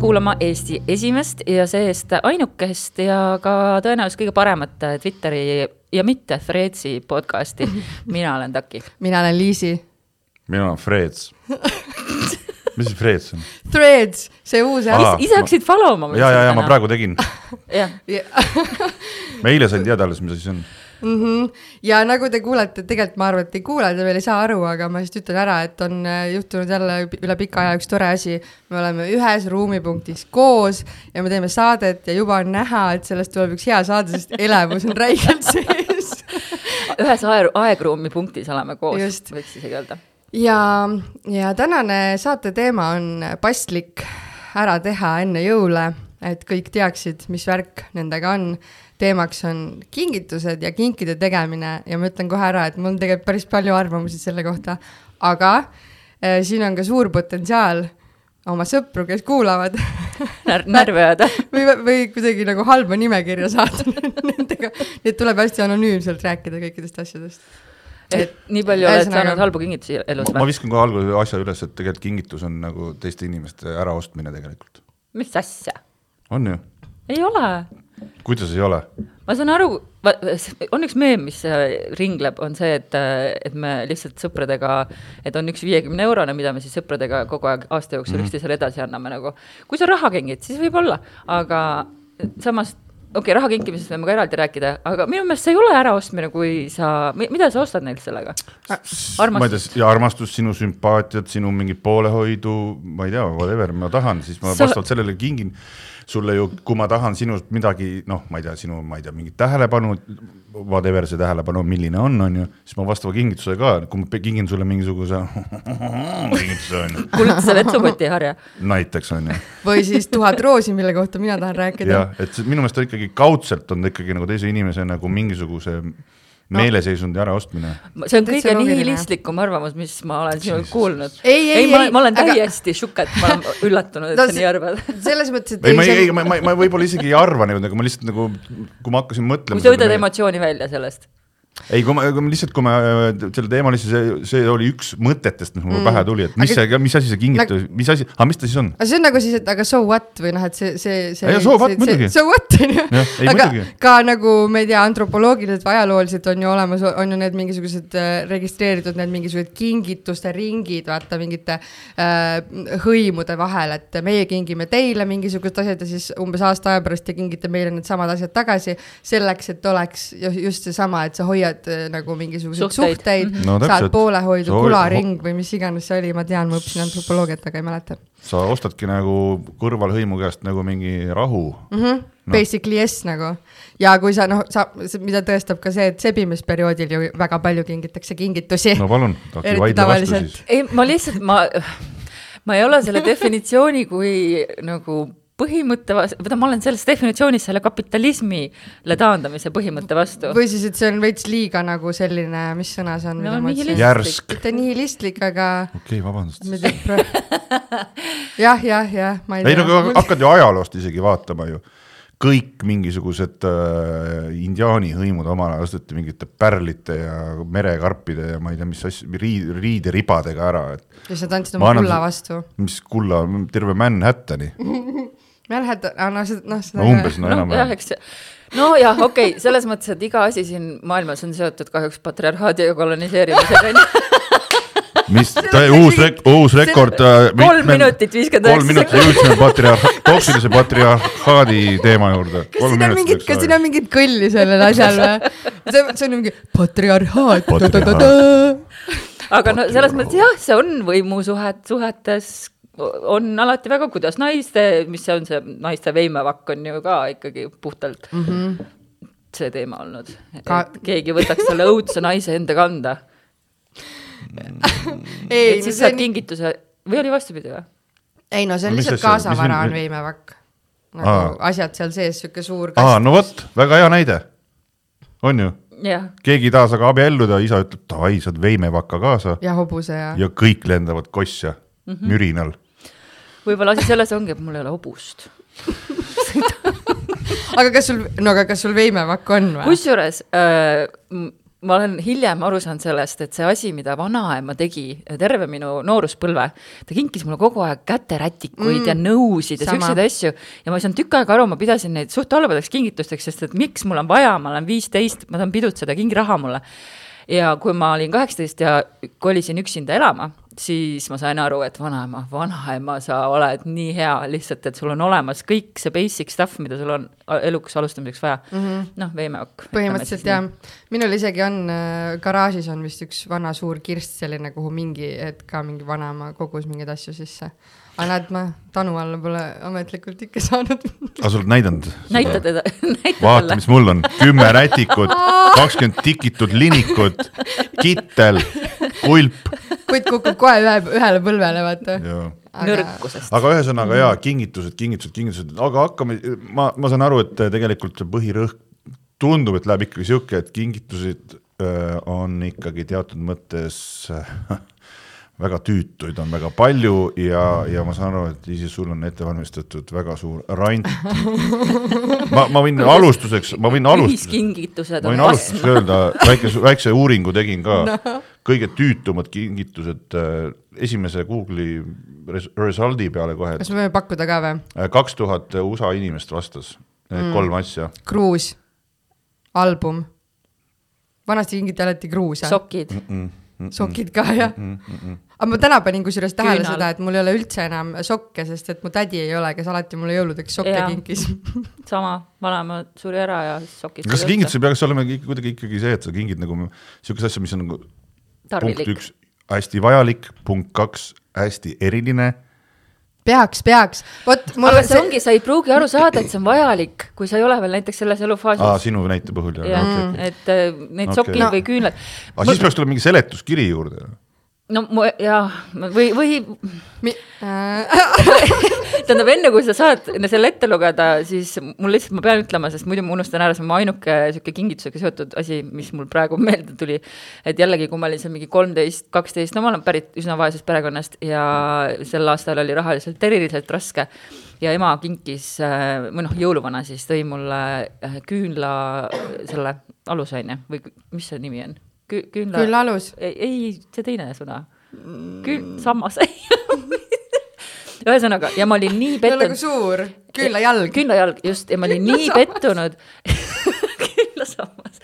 kuulama Eesti esimest ja see-eest ainukest ja ka tõenäoliselt kõige paremat Twitteri ja mitte Fredsi podcasti. mina olen Taki. mina olen Liisi. mina olen Freds mis see Freds on? Threads, see uus äpp. ise hakkasid follow ma. ja, ja, ja ma praegu tegin. ma eile sain teada alles, mis asi see on mm. -hmm. ja nagu te kuulete, tegelikult ma arvan, et ei kuule, te veel ei saa aru, aga ma lihtsalt ütlen ära, et on äh, juhtunud jälle üle pika aja üks tore asi. me oleme ühes ruumipunktis koos ja me teeme saadet ja juba on näha, et sellest tuleb üks hea saade, sest elevus on räigelt sees ühes aeg, aegruumi punktis oleme koos, võiks isegi öelda. ja, ja tänane saate teema on paslik ära teha enne jõule, et kõik teaksid, mis värk nendega on teemaks on kingitused ja kinkide tegemine ja ma ütlen kohe ära, et mul on tegelikult päris palju arvamusi selle kohta, aga äh, siin on ka suur potentsiaal oma sõpru, kes kuulavad närvi ajada või, või kuidagi nagu halba nimekirja saada nendega, nii et tuleb hästi anonüümselt rääkida kõikidest asjadest. et nii palju oled saanud halbu kingitusi elus või? ma viskan kohe algul asja üles, et tegelikult kingitus on nagu teiste inimeste äraostmine tegelikult. mis asja? on ju? ei ole kuidas ei ole? ma saan aru, on üks meem, mis äh, ringleb, on see, et, äh, et me lihtsalt sõpradega, et on üks viiekümne eurone, mida me siis sõpradega kogu aeg aasta jooksul mm -hmm. üksteisele edasi anname nagu. kui sa raha kingid, siis võib-olla, aga samas okei okay,, raha kinkimisest võime ka eraldi rääkida, aga minu meelest see ei ole äraostmine, kui sa, mida sa ostad neilt sellega? ma ei tea, ja armastus, sinu sümpaatiat, sinu mingit poolehoidu, ma ei tea, whatever ma tahan, siis ma sa... vastavalt sellele kingin sulle ju, kui ma tahan sinust midagi, noh, ma ei tea, sinu, ma ei tea, mingit tähelepanu, whatever see tähelepanu, milline on, on ju, siis ma vastava kingituse ka, kui ma kingin sulle mingisuguse kingituse, on ju. kuldse vetsupoti harja. näiteks, on ju. või siis tuhat roosi, mille kohta mina tahan rääkida. jah, et minu meelest on ikkagi kaudselt on ta ikkagi nagu teise inimese nagu mingisuguse no. meeleseisundi äraostmine. see on kõige nihilistlikum arvamus, mis ma olen sinult kuulnud. ei, ei, ei, ma, ma olen täiesti aga... šuket, ma olen üllatunud, et no, sa nii arvad. selles mõttes, et ei, ma ei, ei, ma, ma, ma võib-olla isegi ei arva niimoodi, aga ma lihtsalt nagu, kui ma hakkasin mõtlema. kui sa võtad emotsiooni välja sellest ei, kui ma, lihtsalt, kui ma selle teema lihtsalt, see, oli üks mõtetest, mis mulle mm. pähe tuli, et mis aga, see, mis asi see kingitus nagu,, mis asi, aga mis ta siis on? aga see on nagu siis, et aga so what või noh, et see, see, see. so what muidugi. So what on ju. aga muidugi. ka nagu ma ei tea, antropoloogiliselt või ajalooliselt on ju olemas, on ju need mingisugused äh, registreeritud need mingisugused kingituste ringid, vaata mingite äh, hõimude vahel, et meie kingime teile mingisugused asjad ja siis umbes aasta aja pärast te kingite meile needsamad asjad tagasi. selleks, et oleks just seesama, et sa hoiad hoiad äh, nagu mingisuguseid suhteid, suhteid -hmm. no, saad poolehoidu, kularing või mis iganes see oli, ma tean, ma õppisin antropoloogiat, aga ei mäleta. sa ostadki nagu kõrvalhõimu käest nagu mingi rahu mm. -hmm. No. Basically yes nagu ja kui sa noh, sa, mida tõestab ka see, et sebimisperioodil ju väga palju kingitakse kingitusi. no palun, vaidle vastu siis. ei, ma lihtsalt, ma, ma ei ole selle definitsiooni kui nagu põhimõtte vastu, või ma olen selles definitsioonis selle kapitalismile taandamise põhimõtte vastu. või siis, et see on veits liiga nagu selline, mis sõna see on no,? järsk. mitte nihilistlik, aga. okei okay,, vabandust. jah, jah, jah, ma ei tea. ei no kui hakkad ju ajaloost isegi vaatama ju kõik mingisugused äh, indiaani hõimud omal ajal osteti mingite pärlite ja merekarpide ja ma ei tea, mis asju, riid, riideribadega ära, et. ja sa tantsid oma kulla vastu. mis kulla, terve Manhattani Manhattan, no seda, noh seda. no umbes, no enam-vähem no,. nojah, okei okay,, selles mõttes, et iga asi siin maailmas on seotud kahjuks patriarhaadi ja koloniseerimisega mis, uus rek-, uus rekord. Äh, kolm minutit viiskümmend üheksa. kolm minutit jõudsime patriarh-, toksilise patriarhaadi teema juurde. kas siin on mingit, kas siin on mingit kõlli sellel asjal või? see, see on mingi patriarhaat. aga no selles mõttes jah, see on võimusuhet, suhetes on alati väga, kuidas naiste, mis see on, see naiste veimevakk on ju ka ikkagi puhtalt mm -hmm. see teema olnud ka.... et keegi võtaks selle õudse naise enda kanda ei, et siis saab nii... kingituse või oli vastupidi või? ei no see on no, lihtsalt kaasavara on veimevakk. nagu Aa. asjad seal sees, sihuke suur aa, no vot, väga hea näide. on ju? keegi ei taha sinuga abielluda, isa ütleb davai, saad veimevaka kaasa. ja hobuse ja. ja kõik lendavad kossa mm -hmm. mürinal võib-olla asi selles ongi, et mul ei ole hobust. Aga kas sul, no aga kas sul veimevakk on või? kusjuures äh, ma olen hiljem aru saanud sellest, et see asi, mida vanaema tegi terve minu nooruspõlve, ta kinkis mulle kogu aeg käterätikuid mm, ja nõusid ja siukseid asju. Ja ma ei saanud tükk aega aru, ma pidasin neid suht halbadeks kingitusteks, sest et miks mul on vaja, ma olen viisteist, ma tahan pidutseda, kingi raha mulle. Ja kui ma olin kaheksateist ja kolisin üksinda elama, siis ma sain aru, et vanaema, vanaema, sa oled nii hea lihtsalt, et sul on olemas kõik see basic stuff, mida sul on eluks alustamiseks vaja. Mm -hmm.. noh, veemeokk. põhimõtteliselt jah, minul isegi on äh, garaažis on vist üks vana suur kirst selline, kuhu mingi hetk ka mingi vanaema kogus mingeid asju sisse aga näed, ma Tanu alla pole ametlikult ikka saanud. aga sa oled näidanud? näita teda, näita vaata, mis mul on, kümme rätikut, kakskümmend tikitud linikut, kittel, kulp. kutt kukub kohe ühe, ühele põlvele, vaata. Aga... nõrkusest. aga ühesõnaga jaa, kingitused, kingitused, kingitused, aga hakkame, ma, ma saan aru, et tegelikult see põhirõhk tundub, et läheb ikkagi sihuke, et kingitused öö, on ikkagi teatud mõttes väga tüütuid on väga palju ja, ja ma saan aru, et Iisis, sul on ette valmistatud väga suur rant. ma, ma võin alustuseks, ma võin alustuseks, ma võin alustuseks öelda, väike, väikse uuringu tegin ka no., kõige tüütumad kingitused äh, esimese Google'i res result'i peale kohe. kas me võime pakkuda ka või? Äh, kaks tuhat USA inimest vastas, need mm. kolm asja. kruus, album, vanasti kingiti alati kruuse. sokid mm. -mm sokid ka jah mm. -mm aga ma täna panin kusjuures tähele Küünal. seda, et mul ei ole üldse enam sokke, sest et mu tädi ei ole, kes alati mulle jõuludeks sokke ja. kinkis sama, vanaema suri ära ja sokid. kas kingitus ei peaks olema kuidagi ikkagi see, et sa kingid nagu sihukest asja, mis on nagu Tarvilik. punkt üks hästi vajalik, punkt kaks hästi eriline peaks, peaks, vot mul aga see, see ongi, sa ei pruugi aru saada, et see on vajalik, kui sa ei ole veel näiteks selles elufaasis. aa, sinu näite puhul jah ja,? Okay. et äh, neid okay. sokid no. või küünlad. aga mul... siis peaks tulema mingi seletuskiri juurde no mu jah, või, või Mi... tähendab, enne kui sa saad selle ette lugeda, siis mul lihtsalt, ma pean ütlema, sest muidu ma unustan ära, see on mu ainuke sihuke kingitusega seotud asi, mis mul praegu meelde tuli. et jällegi, kui ma olin seal mingi kolmteist, kaksteist, no ma olen pärit üsna vaesest perekonnast ja sel aastal oli rahaliselt eriliselt raske. ja ema kinkis või noh, jõuluvana siis tõi mulle küünla selle ju, või mis see nimi on Kü-, küünla. küünlaalus. ei, ei, see teine sõna. Küün-, sammas ühesõnaga, ja ma olin nii pettunud. nagu suur, küünlajalg. küünlajalg, just, ja ma olin nii pettunud küünlasammas.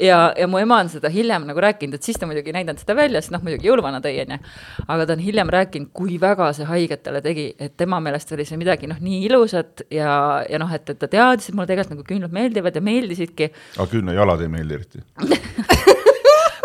ja, ja mu ema on seda hiljem nagu rääkinud, et siis ta muidugi ei näidanud seda välja, sest noh, muidugi jõuluvana tõi, onju. aga ta on hiljem rääkinud, kui väga see haiget talle tegi, et tema meelest oli see midagi noh, nii ilusat ja, ja noh, et, et ta teadis, et mulle tegelikult nagu küünlad meeldivad ja meeldisidki. aga küünlajalad ei meeldi eriti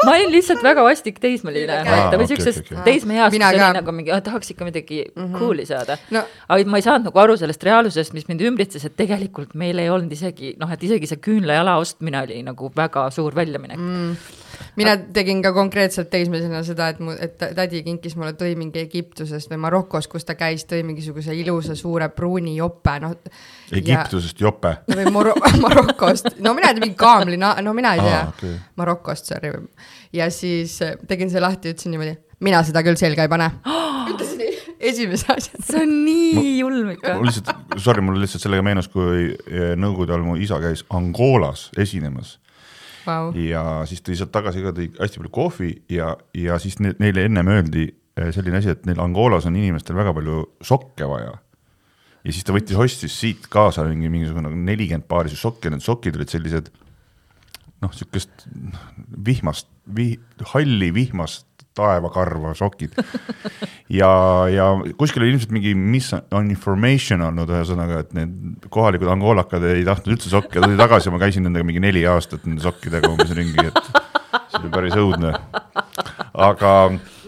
ma olin lihtsalt väga vastik teismeline ah,, või siuksest okay, okay. teismeeast, mis oli nagu mingi, tahaks ikka midagi mm -hmm. cool'i saada no.. aga ma ei saanud nagu aru sellest reaalsusest, mis mind ümbritses, et tegelikult meil ei olnud isegi noh, et isegi see küünlajala ostmine oli nagu väga suur väljaminek mm mina tegin ka konkreetselt teismelisena seda, et mu, et tädi kinkis mulle, tõi mingi Egiptusest või Marokost, kus ta käis, tõi mingisuguse ilusa suure pruuni jope, noh. Egiptusest ja, jope? või Moro-, Marokost, no mina ei tea, mingi kaamli, no mina ei tea ah,. Okay. Marokost, sorry. Ja siis äh, tegin selle lahti, ütlesin niimoodi, mina seda küll selga ei pane ütlesin nii, esimese asjana. see on nii julm ikka. mul lihtsalt, sorry, mul lihtsalt sellega meenus, kui äh, nõukogude ajal mu isa käis Angolas esinemas wow.. ja siis tõi sealt tagasi ka tõi hästi palju kohvi ja, ja siis ne, neile ennem öeldi eh, selline asi, et neil Angolas on inimestel väga palju sokke vaja. ja siis ta võttis, ostis siit kaasa mingi mingisugune nelikümmend paari sokki, need sokid olid sellised noh, sihukest vihmast vi,, halli vihmast taevakarva sokid. ja, ja kuskil oli ilmselt mingi mis on information olnud, ühesõnaga, et need kohalikud angoolakad ei tahtnud üldse sokke, tuli tagasi, ma käisin nendega mingi neli aastat nende sokkidega umbes ringi, et see oli päris õudne. aga.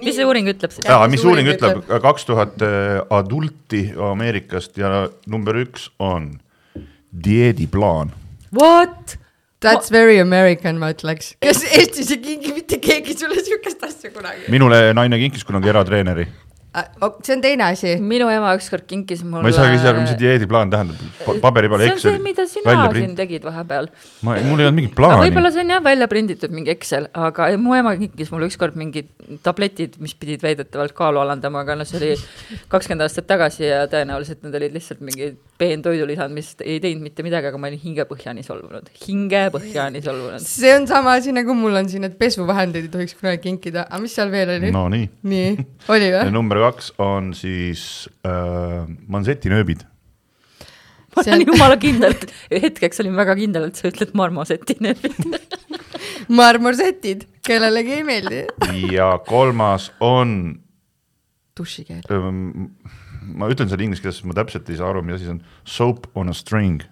mis see uuring ütleb siis? jaa, mis uuring ütleb, kaks tuhat eh, adulti Ameerikast ja number üks on dieediplaan. What? That's very American, ma ütleks. kes Eestis ei kingi mitte keegi sulle siukest asja kunagi? minule naine kinkis kunagi eratreeneri. Äh, see on teine asi. minu ema ükskord kinkis mulle. ma ei saagi ise aru, mis see dieediplaan tähendab, paberi peal Excel. see on see, mida sina siin tegid vahepeal. ma, mul ei olnud mingit plaani. võib-olla see on jah välja prinditud mingi Excel, aga mu ema kinkis mulle ükskord mingid tabletid, mis pidid väidetavalt kaalu alandama, aga noh, see oli kakskümmend aastat tagasi ja tõenäoliselt need olid lihtsalt mingid peentoidulisand, mis ei teinud mitte midagi, aga ma olin hingepõhjani solvunud, hingepõhjani solvunud. see on sama asi nagu mul on siin, et pesuvahendeid ei tohiks kunagi kinkida, aga mis seal veel oli? no nii. nii, oli või? number kaks on siis äh, mansetinööbid. ma olen on... jumala kindlalt, hetkeks olin väga kindel, et sa ütled marmosetinööbid marmorsetid, kellelegi ei meeldi ja kolmas on. dušikeel ähm,. ma ütlen selle inglise keeles, ma täpselt ei saa aru, mis asi see on, soap on a string.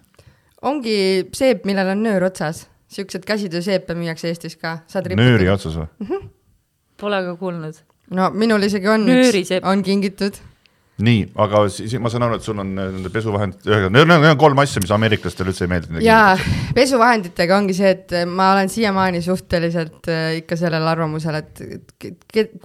ongi seep, millel on nöör otsas, siuksed käsitööseepe müüakse Eestis ka. nööri otsas või mm? -hmm. Pole ka kuulnud no minul isegi on on kingitud. nii, aga siis ma saan aru, et sul on äh, nende pesuvahendid, ühesõnaga, need on kolm asja, mis ameeriklastele üldse ei meeldi. jaa, pesuvahenditega ongi see, et ma olen siiamaani suhteliselt äh, ikka sellel arvamusel, et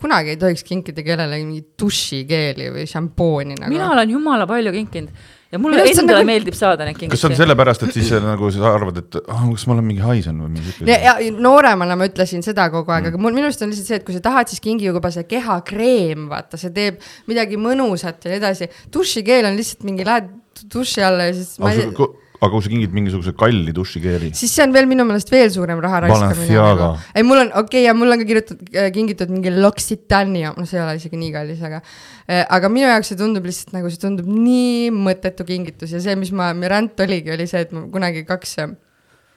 kunagi ei tohiks kinkida kellelegi mingit dušikeeli või šampooni nagu. mina olen jumala palju kinkinud ja mulle endale nagu... meeldib saada neid kingitusi. kas see on sellepärast, et siis nagu sa arvad, et ah, kas ma olen mingi haisen või mingi siuke? ja, ja nooremana ma ütlesin seda kogu aeg mm., aga mul minu arust on lihtsalt see, et kui sa tahad, siis kingi juba see kehakreem, vaata, see teeb midagi mõnusat ja nii edasi. dušikeel on lihtsalt mingi, lähed duši alla ja siis. Aga kui sa kingid mingisuguse kalli dušikeeli. siis see on veel minu meelest veel suurem raha raiskamine. Ei, mul on, okei okay,, ja mul on ka kirjutatud, äh, kingitud mingi L'Occitania, no see ei ole isegi nii kallis, aga Äh, aga minu jaoks see tundub lihtsalt nagu see tundub nii mõttetu kingitus ja see, mis ma, mi rant oligi, oli see, et ma kunagi kaks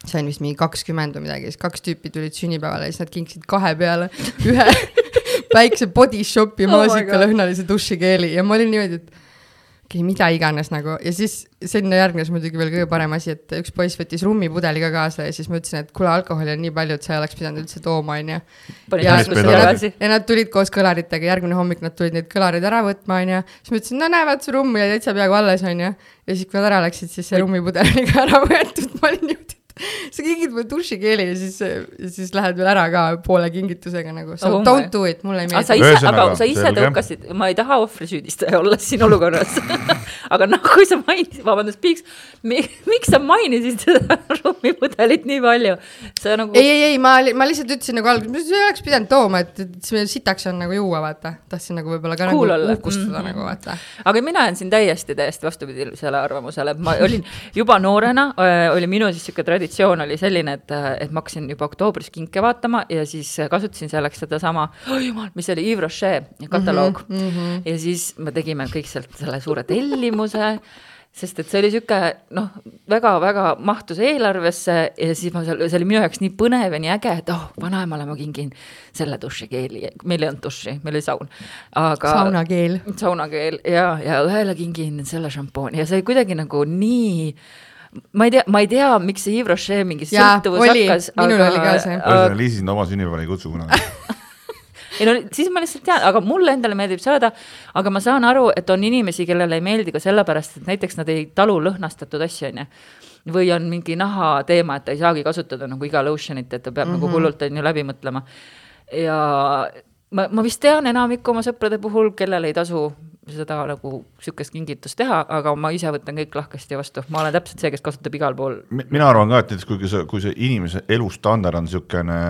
sain vist mingi kakskümmend või midagi, siis kaks tüüpi tulid sünnipäevale ja siis nad kinkisid kahe peale ühe väikse body shop'i oh maasikalõhnalise dušikeeli ja ma olin niimoodi, et okei okay,, mida iganes nagu ja siis sinna järgnes muidugi veel kõige parem asi, et üks poiss võttis rummipudeli ka kaasa ja siis ma ütlesin, et kuule, alkoholi on nii palju, et sa ei oleks pidanud üldse tooma, onju. ja, nad tulid koos kõlaritega, järgmine hommik nad tulid need kõlarid ära võtma, onju. siis ma ütlesin, no näevad, su rumm jäi täitsa peaaegu alles, onju. ja siis, kui nad ära läksid, siis see rummipudel oli ka ära võetud, ma olin niimoodi sa kingid mulle dušikeeli ja siis, siis lähed veel ära ka poole kingitusega nagu, so oh don't do it, mulle ei meeldi. sa ise, aga sa ise tõukasid, ma ei taha ohvrisüüdistaja olla siin olukorras aga noh, kui sa mainisid, vabandust, Piiks, miks sa mainisid seda rummipudelit nii palju? sa nagu. ei, ei, ei, ma, ma lihtsalt ütlesin nagu alguses, ei oleks pidanud tooma, et, et see sitaks on nagu juua, vaata. tahtsin nagu võib-olla ka cool nagu uhkustada mm -hmm. nagu vaata. aga mina olen siin täiesti, täiesti vastupidisele arvamusele, ma olin juba noorena, oli minu siis sihuke traditsioon traditsioon oli selline, et, et ma hakkasin juba oktoobris kinke vaatama ja siis kasutasin selleks sedasama oh,, jumal, mis oli Yves Rocher kataloog mm. -hmm. ja siis me tegime kõik sealt selle suure tellimuse sest et see oli sihuke noh, väga-väga mahtus eelarvesse ja siis ma seal, see oli minu jaoks nii põnev ja nii äge, et oh, vanaemale ma kingin selle dušikeeli, meil ei olnud duši, meil oli saun. aga. saunakeel. saunakeel ja, ja õele kingin selle šampooni ja see kuidagi nagu nii ma ei tea, ma ei tea, miks see Yves Rocher mingi sõltuvus hakkas. minul aga, oli ka see. ühesõnaga, Liisi sind oma sünnipäeval ei kutsu kunagi ei no siis ma lihtsalt tean, aga mulle endale meeldib saada, aga ma saan aru, et on inimesi, kellele ei meeldi ka sellepärast, et näiteks nad ei talu lõhnastatud asju, onju. või on mingi naha teema, et ta ei saagi kasutada nagu iga lotion'it, et ta peab mm -hmm. nagu mhm. hullult on ju läbi mõtlema. ja ma, ma vist tean enamiku oma sõprade puhul, kellel ei tasu seda nagu sihukest kingitust teha, aga ma ise võtan kõik lahkesti vastu, ma olen täpselt see, kes kasutab igal pool. mina arvan ka, et näiteks kui see, kui see inimese elustandard on sihukene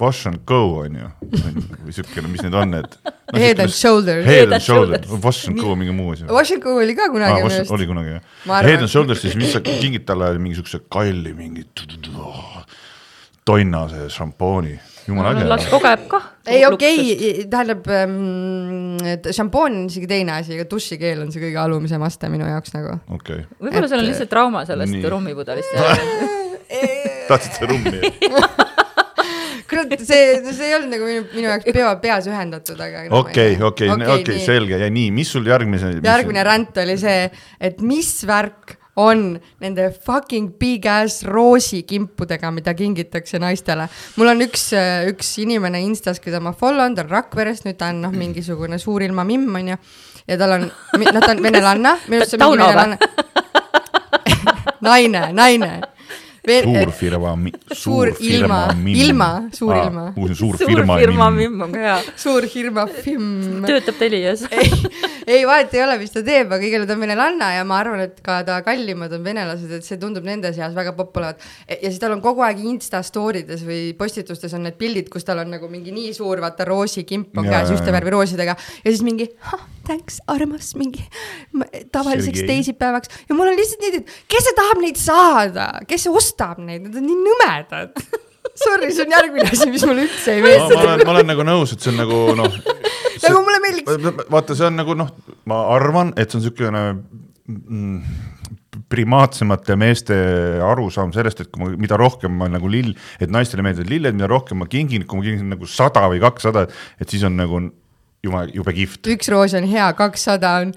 wash and go on ju, või siukene, mis need on need no,? Head and shoulders. Head and shoulders, wash and go mingi muu asi. Wash and go oli ka kunagi ah, minu arust. oli kunagi jah. Head and shoulders, siis mis sa kingid talle mingi siukse kalli mingi tonnase šampooni jumala äge. las kogeb kah. ei, okei okay,, tähendab ähm,, šampoon on isegi teine asi, aga dušikeel on see kõige alumisem aste minu jaoks nagu. okei okay.. võib-olla sul on lihtsalt trauma sellest nii. rummipudelist tahtsid seda rummi kurat, see, see ei olnud nagu minu, minu jaoks pea, peas ühendatud, aga. okei, okei, okei, selge ja nii, mis sul järgmise? järgmine ränd oli see, et mis värk on nende fucking big ass roosikimpudega, mida kingitakse naistele. mul on üks, üks inimene Instas, keda ma follow n, ta on Rakverest, nüüd ta on noh, mingisugune suurilma mimm onju. ja tal on, noh, ta on venelanna, on mingi venelanna naine, naine suurfirma, suur ilma, ilma, suur ilma. uus suur firma. suur firma mimm on ka hea. suur firma film. töötab Telias ei, ei vahet ei ole, mis ta teeb, aga igal juhul ta on venelanna ja ma arvan, et ka ta kallimad on venelased, et see tundub nende seas väga popp olevat. ja siis tal on kogu aeg Insta story des või postitustes on need pildid, kus tal on nagu mingi nii suur, vaata roosikimp on käes, ühte värvi roosidega ja siis mingi thanks, armas, mingi tavaliseks teisipäevaks ja mul on lihtsalt nii, et kes see tahab neid saada, kes ostab neid, need on nii nõmedad Sorry, see on järgmine asi, mis mulle üldse ei meeldi. ma olen, ma olen nagu nõus, et see on nagu noh. nagu mulle meeldiks. vaata, see on nagu noh, ma arvan, et see on niisugune mm, primaatsemate meeste arusaam sellest, et kui ma, mida rohkem ma nagu lill, et naistele meeldivad lilled, mida rohkem ma kingin, kui ma kingin nagu sada või kakssada, et siis on nagu jube, jube kihvt. üks roos on hea, kakssada on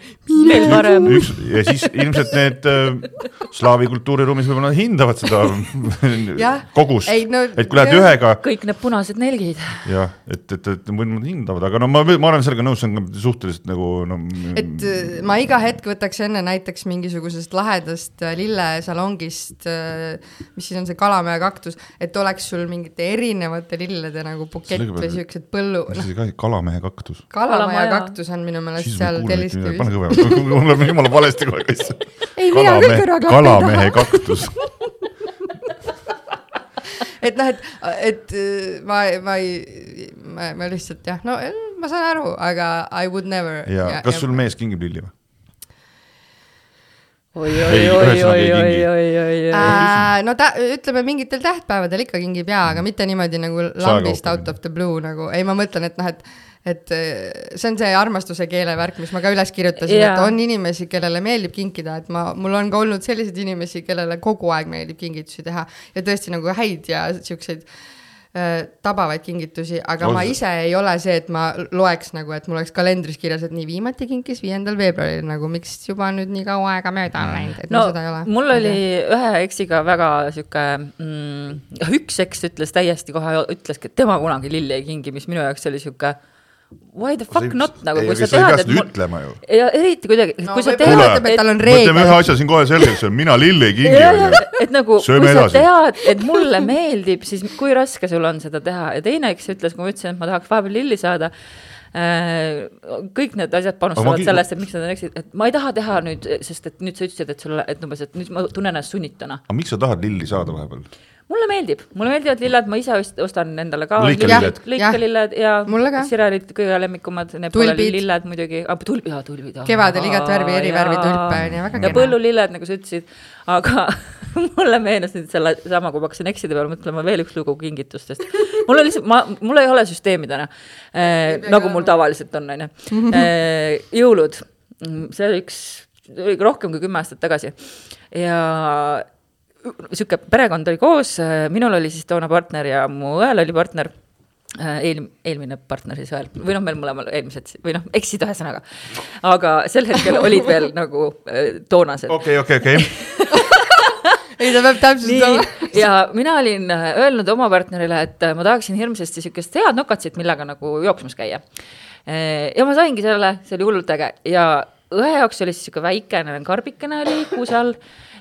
veel parem. ja siis ilmselt need äh, slaavi kultuuriruumis võib-olla hindavad seda kogust, no, et kui lähed ühega. kõik need punased nelgid. jah, et, et, et mõlemad hindavad, aga no ma, ma olen sellega nõus, see on suhteliselt nagu no. et äh, ma iga hetk võtaks enne näiteks mingisugusest lahedast äh, lillesalongist, äh, mis siis on see Kalamäe kaktus, et oleks sul mingite erinevate lillede nagu bukett või siuksed põllu. mis asi ka, Kalamehe kaktus kalamaja kaktus on minu meelest seal telliskivis. pane kõvemaks, mul läheb jumala valesti aeg asja. ei, mina küll kõrvaklappi ei taha. kalamehe kaktus et noh, et, et ma, ma ei, ma, ma lihtsalt jah, no ma saan aru, aga I would never. ja, kas sul mees kingib lilli või? oi, oi, oi, oi, oi, oi, oi, oi. no ta, ütleme mingitel tähtpäevadel ikka kingib jaa, aga mitte niimoodi nagu lambist out of the blue nagu, ei, ma mõtlen, et noh, et et äh, see on see armastuse keele värk, mis ma ka üles kirjutasin yeah., et on inimesi, kellele meeldib kinkida, et ma, mul on ka olnud selliseid inimesi, kellele kogu aeg meeldib kingitusi teha ja tõesti nagu häid ja siukseid äh, tabavaid kingitusi, aga Osa. ma ise ei ole see, et ma loeks nagu, et mul oleks kalendris kirjas, et nii viimati kinkis viiendal veebruaril nagu, miks juba nüüd nii kaua aega mööda on läinud, et no, seda ei ole. mul oli ühe eksiga väga sihuke mm,, üks eks ütles täiesti kohe, ütleski, et tema kunagi lilli ei kingi, mis minu jaoks oli sihuke why the fuck not nagu, kui sa tead, et mul... ütlema ju. ja eriti kuidagi no,, kui sa tead, et tal on reegel. mõtleme ühe asja siin kohe selgeks, mina lilli ei kingi. et nagu, kui sa tead, et mulle meeldib, siis kui raske sul on seda teha ja teine, kes ütles, kui ma ütlesin, et ma tahaks vahepeal lilli saada kõik need asjad panustavad ma... sellesse, et miks nad eksid, et ma ei taha teha nüüd, sest et nüüd sa ütlesid, et sulle, et umbes, et nüüd ma tunnen ennast sunnituna. aga miks sa tahad lilli saada vahepeal? mulle meeldib, mulle meeldivad lilled, ma ise ostan endale ka lõikelilled lõikelilled ja, ja Sirelid kõige lemmikumad, Nepali lilled muidugi, tulbid, jaa tulbid. kevadel igat värvi, eri värvi tulpe on ju, väga kena. ja põllulilled, nagu sa ütlesid, aga mulle meenus nüüd selle sama, kui ma hakkasin ekside peale mõtlema veel üks lugu kingitustest. mul on lihtsalt, ma, mul ei ole süsteemi täna äh,, nagu mul tavaliselt on, on ju. Äh, jõulud, see oli üks, rohkem kui kümme aastat tagasi ja sihuke perekond oli koos, minul oli siis toona partner ja mu õel oli partner eel, eelmine partner siis õel või noh, meil mõlemal eelmised või noh, eksid ühesõnaga. aga sel hetkel olid veel nagu toonased. okei, okei, okei. ei, ta peab täpsustama. ja mina olin öelnud oma partnerile, et ma tahaksin hirmsasti sihukest head nokatsit, millega nagu jooksmas käia. ja ma saingi selle, see oli hullult äge ja õe jaoks oli siis sihuke väikene karbikene oli kuuse all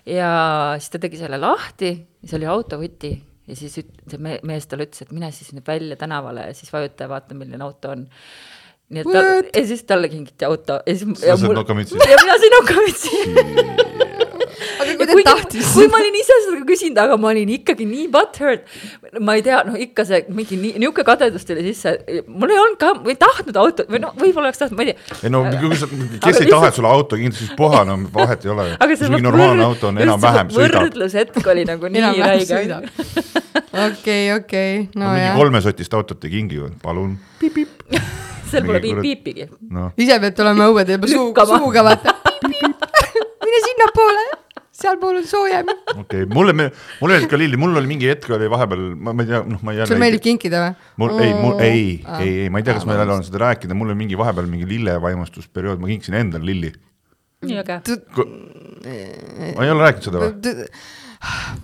ja siis ta tegi selle lahti ja see oli autovõti ja siis see mees talle ütles, et mine siis nüüd välja tänavale ja siis vajuta ja vaata, milline auto on. nii et ta, ja siis talle kingiti auto ja siis. sa said nokamütsi? ja mina sain nokamütsi aga kui ta tahtis. kui ma olin ise seda küsinud, aga ma olin ikkagi nii butthurt. ma ei tea, noh, ikka see mingi nii, niisugune kadedus tuli sisse. mul ei olnud ka, ma ei tahtnud autot või noh, võib-olla oleks tahtnud, ma ei tea. ei no, kes ei taha, et sulle auto kindlasti siis puha, no vahet ei ole. mingi normaalne auto on enam-vähem sõidab. võrdlushetk oli nagu nii räige. okei, okei, no jah. mingi kolmesotist autot ei kingi ju, palun. seal pole piip-piipigi no.. ise pead tulema õue teema suuga, suuga vaata. mine sinnapoole sealpool on soojem. okei okay., mulle, mulle meeldib ka lilli, mul oli mingi hetk oli vahepeal, ma, ma ei tea, noh, ma ei. sul meeldib kinkida või? mul mm. ei, mul ei ah., ei, ei, ma ei tea, kas ma jälle olen seda rääkinud, mul oli mingi vahepeal mingi lillevaimustusperiood, ma kinkisin endale lilli. nii äge. ma ei ole rääkinud seda või?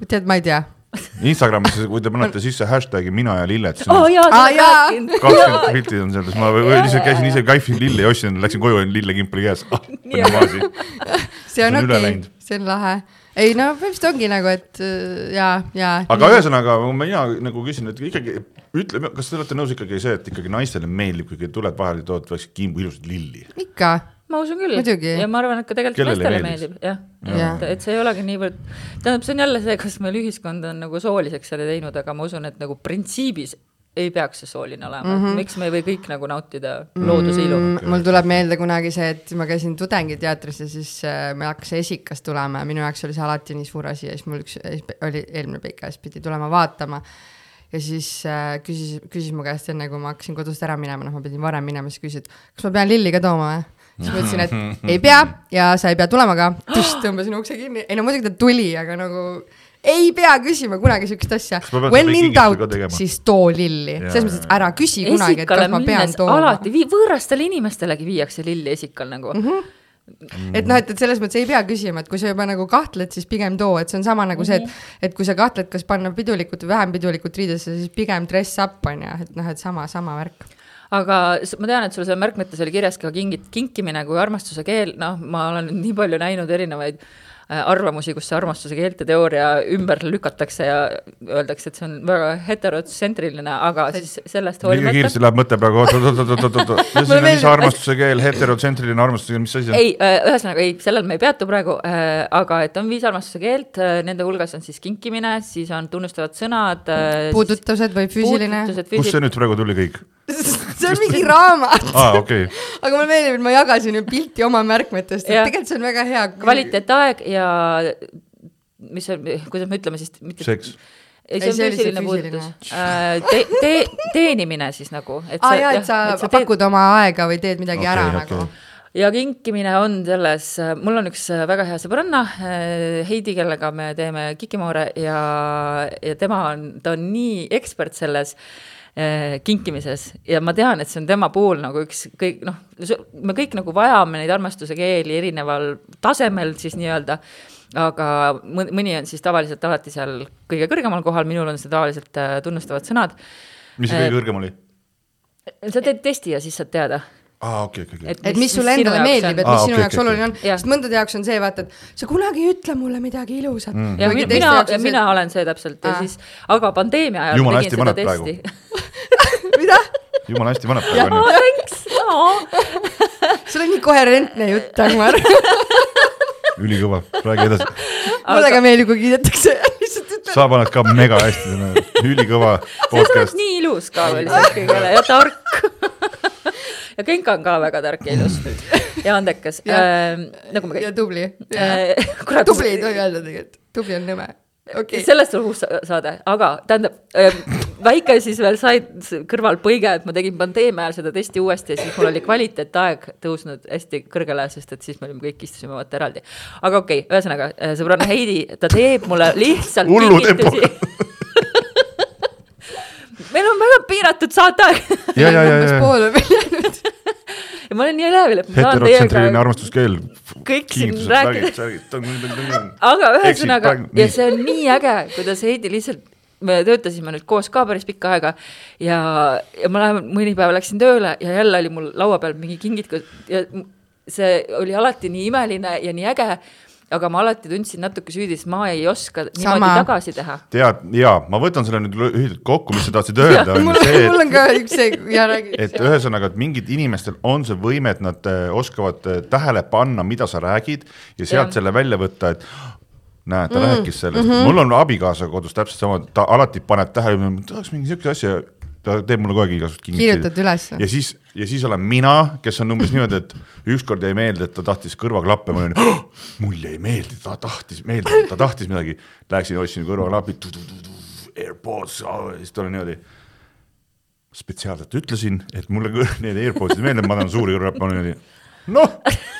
tead, ma ei tea Instagramis, kui te panete sisse hashtag'i mina ja lilled, oh, ah, kakskümmend pilti on seal, siis ma lihtsalt käisin ise kaifisin lille ja ostsin, läksin koju ja lillekimp oli käes ah,. see on okei okay., see on lahe. ei no põhimõtteliselt ongi nagu, et äh, ja, ja. aga ühesõnaga mina nagu küsin, et ikkagi ütle, kas te olete nõus ikkagi see, et ikkagi naistele meeldib, kui tuled vahele, tood väikse kimbu ilusat lilli? ikka ma usun küll. ja ma arvan, et ka tegelikult Kellele naistele meeldib, jah ja.. et, et see ei olegi niivõrd, tähendab, see on jälle see, kas meil ühiskond on nagu sooliseks selle teinud, aga ma usun, et nagu printsiibis ei peaks see sooline olema mm, -hmm. miks me ei või kõik nagu nautida looduse ilu mm. -hmm. mul tuleb meelde kunagi see, et ma käisin tudengiteatris ja siis äh, meil hakkas esikas tulema ja minu jaoks oli see alati nii suur asi ja siis mul üks oli eelmine PKS pidi tulema vaatama ja siis äh, küsis, küsis mu käest enne, kui ma hakkasin kodust ära minema, noh, ma pidin varem minema, siis küsis, et kas ma pean lilli ka tooma või? Siis ma ütlesin, et ei pea ja sa ei pea tulema ka. tõmbasin ukse kinni, ei no muidugi ta tuli, aga nagu ei pea küsima kunagi siukest asja. When in doubt, siis too lilli, selles mõttes, et ära küsi kunagi, et kas ma pean tooma. alati vii, võõrastele inimestelegi viiakse lilli esikal nagu mm. -hmm et noh, et, et selles mõttes ei pea küsima, et kui sa juba nagu kahtled, siis pigem too, et see on sama nagu see, et, mhm. et kui sa kahtled, kas panna pidulikult või vähem pidulikult riidesse, siis pigem dress up on ju, et noh, et sama, sama värk aga ma tean, et sul seal märkmetes oli kirjas ka kingit, kinkimine kui armastuse keel, noh, ma olen nii palju näinud erinevaid äh, arvamusi, kus see armastuse keelte teooria ümber lükatakse ja öeldakse, et see on väga heterotsentriline, aga siis sellest hoolimata. liiga kiiresti läheb mõte praegu, oot-oot-oot-oot-oot, mis on, armastuse keel, heterotsentriline armastuse keel, mis asi on? ei, äh, ühesõnaga ei, sellel me ei peatu praegu äh,, aga et on viis armastuse keelt, nende hulgas on siis kinkimine, siis on tunnustavad sõnad puudutused või füüsiline. kust see nüüd praegu tuli kõik? see on mingi raamat ah,. Okay. aga mulle meeldib, et ma jagasin ju pilti oma märkmetest, et tegelikult see on väga hea. kvaliteetaeg ja mis on, kuidas me ütleme siis. seks ei, see on füüsiline puudutus äh, te,. Te, teenimine siis nagu. aa ah, jaa, et sa, et sa pakud teed... oma aega või teed midagi okay, ära okay. nagu ja kinkimine on selles, mul on üks väga hea sõbranna, Heidi, kellega me teeme Kikimoore ja, ja tema on, ta on nii ekspert selles Äh, kinkimises. Ja ma tean, et see on tema puhul nagu üks kõik noh, me kõik nagu vajame neid armastuse keeli erineval tasemel siis nii-öelda, aga mõni on siis tavaliselt alati seal kõige kõrgemal kohal, minul on see tavaliselt äh, tunnustavad sõnad. mis see kõige äh, kõrgem oli? sa teed testi ja siis saad teada. Aa, okei, okei, okei. et mis sulle endale meeldib, et mis sinu jaoks oluline on, sest mõndade jaoks on see, vaata, et sa kunagi ei ütle mulle midagi ilusat. Mm.. ja mina, mina olen see täpselt ja siis, aga pandeemia ajal Jumala tegin seda testi. mida? jumala hästi paneb praegu onju. sul on nii koherentne jutt, Dagmar ülikõva, räägi edasi. mulle ka meeldib, kui kiidetakse sa paned ka mega hästi, ülikõva podcast. nii ilus ka veel lisaks kõigele ja tark ja Genka on ka väga tark ja ilus ja andekas äh,. nagu kõik. ja tubli äh,. tubli ei tohi öelda tegelikult, tubli on nõme okay.. sellest on uus saade, aga tähendab äh, väike siis veel sai kõrvalpõige, et ma tegin pandeemia ajal seda testi uuesti ja siis mul oli kvaliteetaeg tõusnud hästi kõrgele, sest et siis me olime kõik istusime vaata eraldi. aga okei okay,, ühesõnaga äh, sõbranna Heidi, ta teeb mulle lihtsalt kingitusi meil on väga piiratud saateaeg. umbes poole peal jäänud ja ma olen nii elevil, et ma saan teiega. armastuskeel. kõik siin räägid. aga ühesõnaga ja see on nii äge, kuidas Heidi lihtsalt me töötasime nüüd koos ka päris pikka aega ja, ja ma lähen, mõni päev läksin tööle ja jälle oli mul laua peal mingi kingitus ja see oli alati nii imeline ja nii äge aga ma alati tundsin natuke süüdi, sest ma ei oska Sama. niimoodi tagasi teha. tead, jaa, ma võtan selle nüüd lühidalt kokku, mis sa tahtsid öelda. mul, mul on ka üks see, ja räägi. et ühesõnaga, et mingid inimestel on see võime, et nad äh, oskavad äh, tähele panna, mida sa räägid ja sealt ja. selle välja võtta, et näe, ta mm, rääkis sellest mm, -hmm. mul on abikaasa kodus täpselt sama, ta alati paneb tähele, tahaks mingi siukse asja ta teeb mulle kogu aeg igasugust kingitusi. kirjutad ülesse. ja siis, ja siis olen mina, kes on umbes niimoodi, et ükskord jäi meelde, et ta tahtis kõrvaklappe, ma olin oh,, mul jäi meelde, ta tahtis meelde, ta tahtis midagi. Läksin, ostsin kõrvaklapid, AirPods, siis ta oli niimoodi. spetsiaalselt ütlesin, et mulle need AirPodsid meeldivad, ma tahan suuri kõrvaklappe, ma olin niimoodi, noh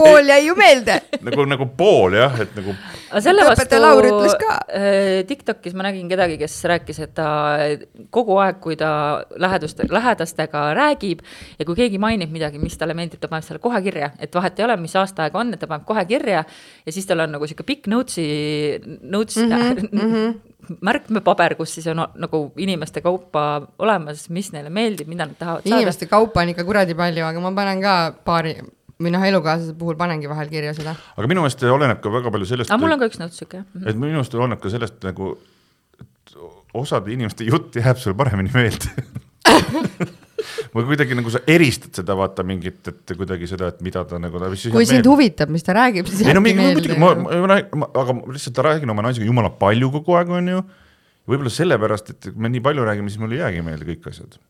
pool jäi ju meelde nagu, nagu pool jah, et nagu. aga selle vastu äh, Tiktokis ma nägin kedagi, kes rääkis, et ta kogu aeg, kui ta läheduste, lähedastega räägib ja kui keegi mainib midagi, mis talle meeldib, ta paneb selle kohe kirja, et vahet ei ole, mis aastaaeg on, et ta paneb kohe kirja ja siis tal on nagu sihuke pikk notes'i, notes mm -hmm, mm -hmm märkmepaber, kus siis on nagu inimeste kaupa olemas, mis neile meeldib, mida nad tahavad saada. inimeste kaupa on ikka kuradi palju, aga ma panen ka paari või noh, elukaaslase puhul panengi vahel kirja seda. aga minu meelest oleneb ka väga palju sellest. aga mul on ka üks notes sihuke jah. et minu meelest oleneb ka sellest nagu, et osade inimeste jutt jääb sulle paremini meelde või kuidagi nagu sa eristad seda, vaata mingit, et kuidagi seda, et mida ta nagu. kui sind meelde. huvitab, mis ta räägib, siis jääbki no, meelde. ma, ma, ma, aga lihtsalt räägin oma naisega jumala palju kogu aeg, onju. võib-olla sellepärast, et me nii palju räägime, siis mul ei jäägi meelde kõik asjad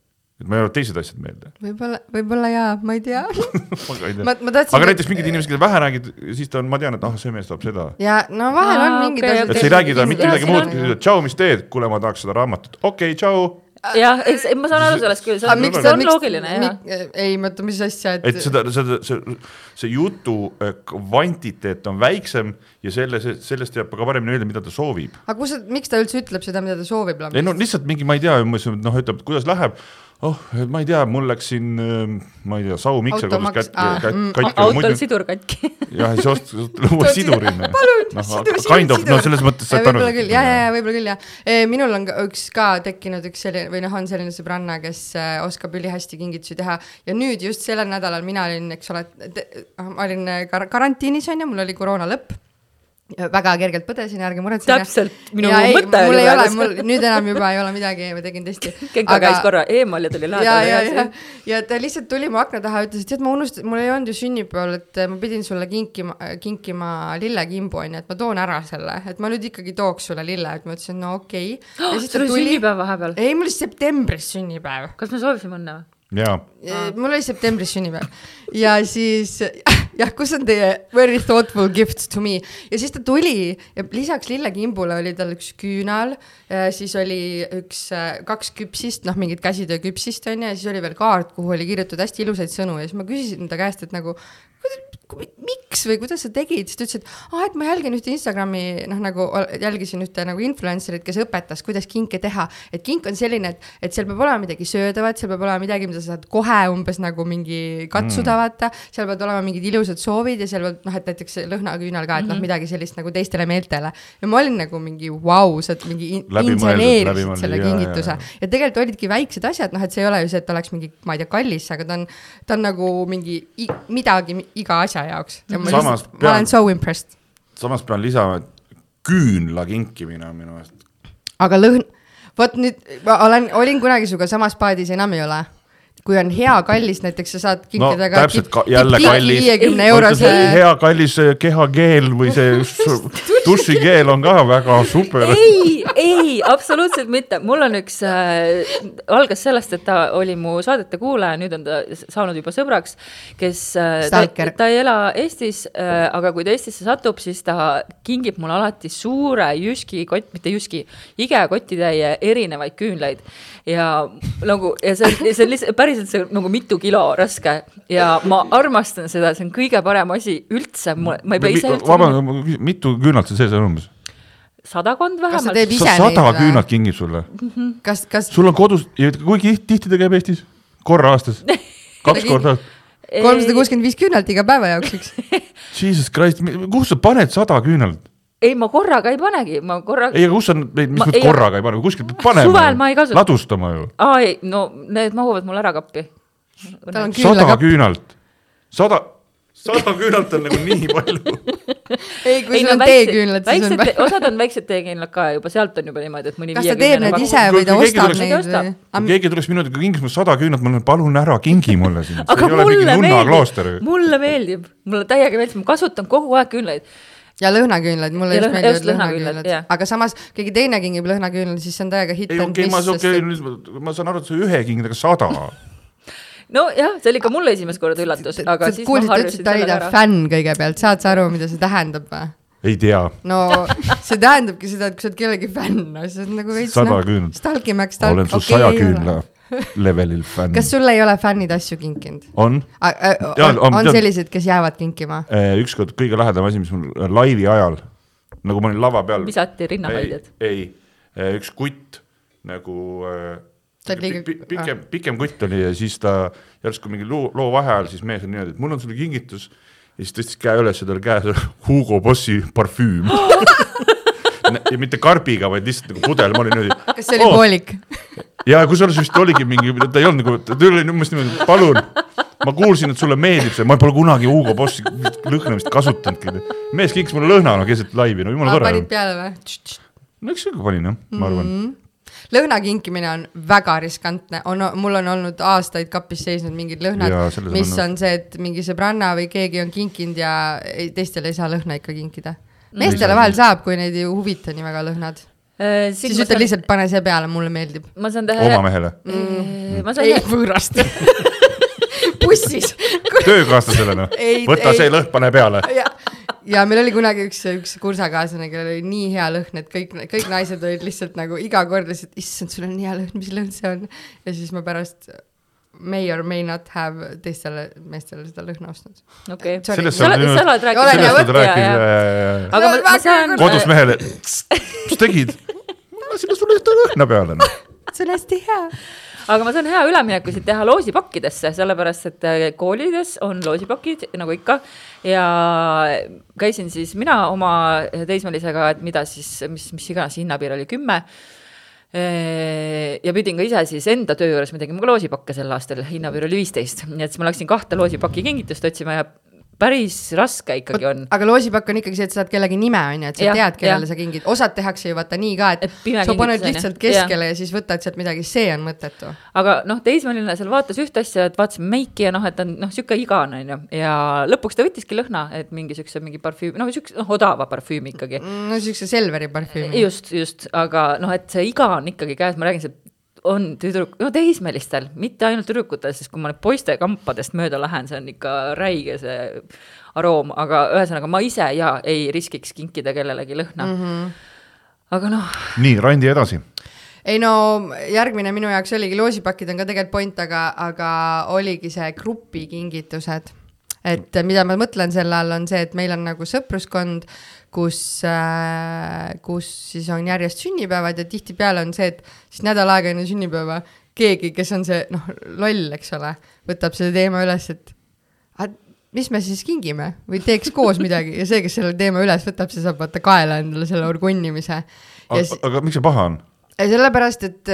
et mul jäävad teised asjad meelde. võib-olla, võib-olla jaa, ma ei tea ma, ma tahtsin. aga näiteks mingid inimesed, keda vähe räägid, siis ta on, ma tean, et ah, see mees tahab seda. ja no vahel on mingid okay, asjad. et sa ei räägi talle mitte midagi muud, tšau, mis teed, kuule, ma tahaks seda raamatut, okei okay,, tšau jah, eks ma saan aru sellest küll, see on, see on miks, loogiline jah. ei, oota, mis asja, et. et seda, seda, see, see jutu äh, kvantiteet on väiksem ja selle, sellest jääb ka paremini öelda, mida ta soovib. aga kus, miks ta üldse ütleb seda, mida ta soovib? ei no lihtsalt mingi, ma ei tea, noh, ütleb, kuidas läheb oh, ma ei tea, mul läks siin, ähm, ma ei tea, saumikser kodus katki ah,, katki. autol sidur katki. jah, siis ostis uue siduri. palun no,, sidur, kind of, no selles mõttes saad aru. võib-olla küll, ja, ja, ja võib-olla küll, jah. Minul on üks ka tekkinud üks selline või noh, on selline sõbranna, kes äh, oskab ülihästi kingitusi teha ja nüüd just sellel nädalal mina olin, eks ole, ma olin äh, kar karantiinis on ju, mul oli koroona lõpp väga kergelt põdesin, ärge muretsege. täpselt, minu ja mõte ei, oli praegu. mul nüüd enam juba ei ole midagi, ma tegin testi. Genka aga... käis korra eemal ja tuli lähedale. ja, ja, ja, ja ta lihtsalt tuli mu akna taha, ütles, et tead, ma unustasin, mul ei olnud ju sünnipäeval, et ma pidin sulle kinkima, kinkima lillekimbu onju, et ma toon ära selle, et ma nüüd ikkagi tooks sulle lille, et ma ütlesin, no okei okay.. sul oli sünnipäev vahepeal? ei, mul oli septembris sünnipäev. kas me soovisime õnne või? jaa. mul oli septembris sünnipäev ja siis jah, kus on teie very thoughtful gifts to me? Ja siis ta tuli ja lisaks lillekimbule oli tal üks küünal, siis oli üks, kaks küpsist, noh, mingit käsitööküpsist onju ja siis oli veel kaart, kuhu oli kirjutatud hästi ilusaid sõnu. Ja siis ma küsisin ta käest, et nagu miks või kuidas sa tegid, siis ta ütles, et aa, et ma jälgin ühte Instagrami, noh, nagu jälgisin ühte nagu influencer'it, kes õpetas, kuidas kinke teha. et kink on selline, et, et seal peab olema midagi söödavat, seal peab olema midagi, mida sa saad kohe umbes nagu mingi katsuda mm., vaata. seal peavad olema mingid ilusad soovid ja seal peab, noh, et näiteks lõhnaküünal ka, et mm -hmm. noh, mhm. midagi sellist nagu teistele meeltele. ja ma olin nagu mingi vau wow,, sa oled mingi in inseneerisid selle ja, kingituse. ja tegelikult olidki väiksed asjad, noh, et see ei ole ju see, et oleks mingi, ma ei tea, kallis, aga ta on, ta on nagu mingi midagi iga asja jaoks ja ma samas pean, ma olen so impressed. samas pean lisama, et küünla kinkimine on minu meelest. aga lõhn, vot nüüd ma olen, olin kunagi sinuga samas paadis, enam ei ole kui on hea kallis, näiteks sa saad kinkida no, ka täpselt ka, jälle kallis, viiekümne eurose. hea kallis kehakeel või see dušikeel on ka väga super. ei, ei, absoluutselt mitte, mul on üks äh,, algas sellest, et ta oli mu saadete kuulaja, nüüd on ta saanud juba sõbraks, kes äh,, ta, ta ei ela Eestis äh,, aga kui ta Eestisse satub, siis ta kingib mulle alati suure jüski kott, mitte jüski, igekotitäie erinevaid küünlaid ja nagu ja see, see on lihtsalt päriselt see nagu mitu kilo raske ja ma armastan seda, see on kõige parem asi üldse, ma ei pea ise üldse. vabandust, mitu küünalt seal sees on umbes? sadakond vähemalt. sa sada küünalt kingib sulle mm? -hmm. kas, kas? sul on kodus, kui tihti ta käib Eestis? korra aastas? kaks korda aastas? kolmsada kuuskümmend viis küünalt iga päeva jaoks, eks Jesus Christ, kuhu sa paned sada küünalt? Ei, ma korraga ei panegi, ma korraga. ei, aga kus sa neid, mis nüüd korraga ei pane, kuskilt peab panema. suvel ma ei kasuta. ladustama ju. aa ei, no need mahuvad mul ära kappi. sada küünalt, sada, sada küünalt on nagu nii palju ei, kui sul on teeküünlad, siis on palju. osad on väiksed teeküünlad ka juba, sealt on juba niimoodi, et mõni kas ta teeb need ise või ta ostab neid või? kui keegi tuleks minu juurde kingiks mulle sada küünlat, ma ütlen palun ära kingi mulle siin. aga mulle meeldib, mulle meeldib, mulle täiega meeldib, ma kasutan kogu aeg küünlaid ja lõhnaküünlaid, mulle just meeldivad lõhnaküünlad, aga samas keegi teine kingib lõhnaküünlaid, siis see on täiega hitt. ei okei okay,, ma, okay, ma saan aru, et sa ühe kingid, aga sada nojah, see oli ka mulle esimest korda üllatus, aga siis kuulsid, ma harjusin sellega ära. fänn kõigepealt, saad sa aru, mida see tähendab või? ei tea. no see tähendabki seda, et kui sa oled kellegi fänn, no siis on nagu veits. sada noh, küünlat. Stalkimäng, stalk. olen su saja küünla levelil fänn. kas sulle ei ole fännid asju kinkinud? on. on, on, on sellised, kes jäävad kinkima? Äh, ükskord kõige lahedam asi, mis mul laivi ajal, nagu ma olin lava peal. visati rinnahoidjad? ei, ei, üks kutt nagu äh, liiga... pikem, pikem kutt oli ja siis ta järsku mingi loo, loo vaheajal siis mees on niimoodi, et mul on sulle kingitus ja siis tõstis käe üles ja tal käes oli Hugo Bossi parfüüm ja mitte karbiga, vaid lihtsalt nagu pudel, ma olin niimoodi. kas see oli oh. poolik? ja kusjuures vist oligi mingi, ta ei olnud nagu, ta oli umbes niimoodi, palun, ma kuulsin, et sulle meeldib see, ma pole kunagi Hugo Bossi lõhnamist kasutanudki. mees kinkis mulle lõhna no, keset laivi, no jumala tore. panid peale või? no eks ikka panin jah, ma arvan mm. -hmm lõhna kinkimine on väga riskantne, on, mul on olnud aastaid kapis seisnud mingid lõhnad, mis on see, et mingi sõbranna või keegi on kinkinud ja teistele ei saa lõhna ikka kinkida. Meestele vahel saab, kui neid ei huvita nii väga lõhnad äh,. siis ütle saan... lihtsalt, pane see peale, mulle meeldib. ma saan teha. oma mehele mm.? Saan... ei, võõrast bussis töökaaslasele noh, võta ei. see lõhn, pane peale ja meil oli kunagi üks, üks kursakaaslane, kellel oli nii hea lõhn, et kõik, kõik naised olid lihtsalt nagu iga kord lihtsalt, issand, sul on nii hea lõhn, mis lõhn see on. ja siis ma pärast may or may not have teistele meestele seda lõhna ostnud. okei okay., sa oled, sa oled rääkinud. sellest oled rääkinud. aga ma, ma saan. kodus mehele, mis tegid? ma lasin sulle ühte lõhna peale. Noh. see on hästi hea aga ma saan hea ülemineku siit teha loosipakkidesse, sellepärast et äh, koolides on loosipakid nagu ikka. ja käisin siis mina oma teismelisega, et mida siis, mis, mis iganes hinnapiir oli, kümme ja pidin ka ise siis enda töö juures, me tegime ka loosipakke sel aastal, hinnapiir oli viisteist, nii et siis ma läksin kahte loosipaki kingitust otsima ja päris raske ikkagi on. aga loosipakk on ikkagi see, et sa saad kellegi nime, on ju, et sa ja, tead, kellele ja. sa kingid, osad tehakse ju vaata nii ka, et, et sa paned lihtsalt keskele ja. ja siis võtad sealt midagi, see on mõttetu. aga noh, teismeline seal vaatas ühte asja, et vaatasime meiki ja noh, et ta on noh, sihuke igane on ju, ja lõpuks ta võttiski lõhna, et mingi siukse mingi parfüüm, noh, siukse noh, odava parfüümi ikkagi. no siukse Selveri parfüümi. just, just, aga noh, et see iga on ikkagi käes, ma räägin, see on tüdruk, no teismelistel, mitte ainult tüdrukutel, sest kui ma nüüd poiste kampadest mööda lähen, see on ikka räige see aroom, aga ühesõnaga ma ise ja ei riskiks kinkida kellelegi lõhna mm. -hmm. aga noh. nii, Randi edasi ei no järgmine minu jaoks oligi, loosipakid on ka tegelikult point, aga, aga oligi see grupikingitused. et mida ma mõtlen selle all, on see, et meil on nagu sõpruskond kus äh,, kus siis on järjest sünnipäevad ja tihtipeale on see, et siis nädal aega enne sünnipäeva keegi, kes on see noh, loll, eks ole, võtab selle teema üles, et mis me siis kingime või teeks koos midagi ja see, kes selle teema üles võtab, see saab vaata kaela endale selle orgunnimise. aga, aga miks see paha on? sellepärast, et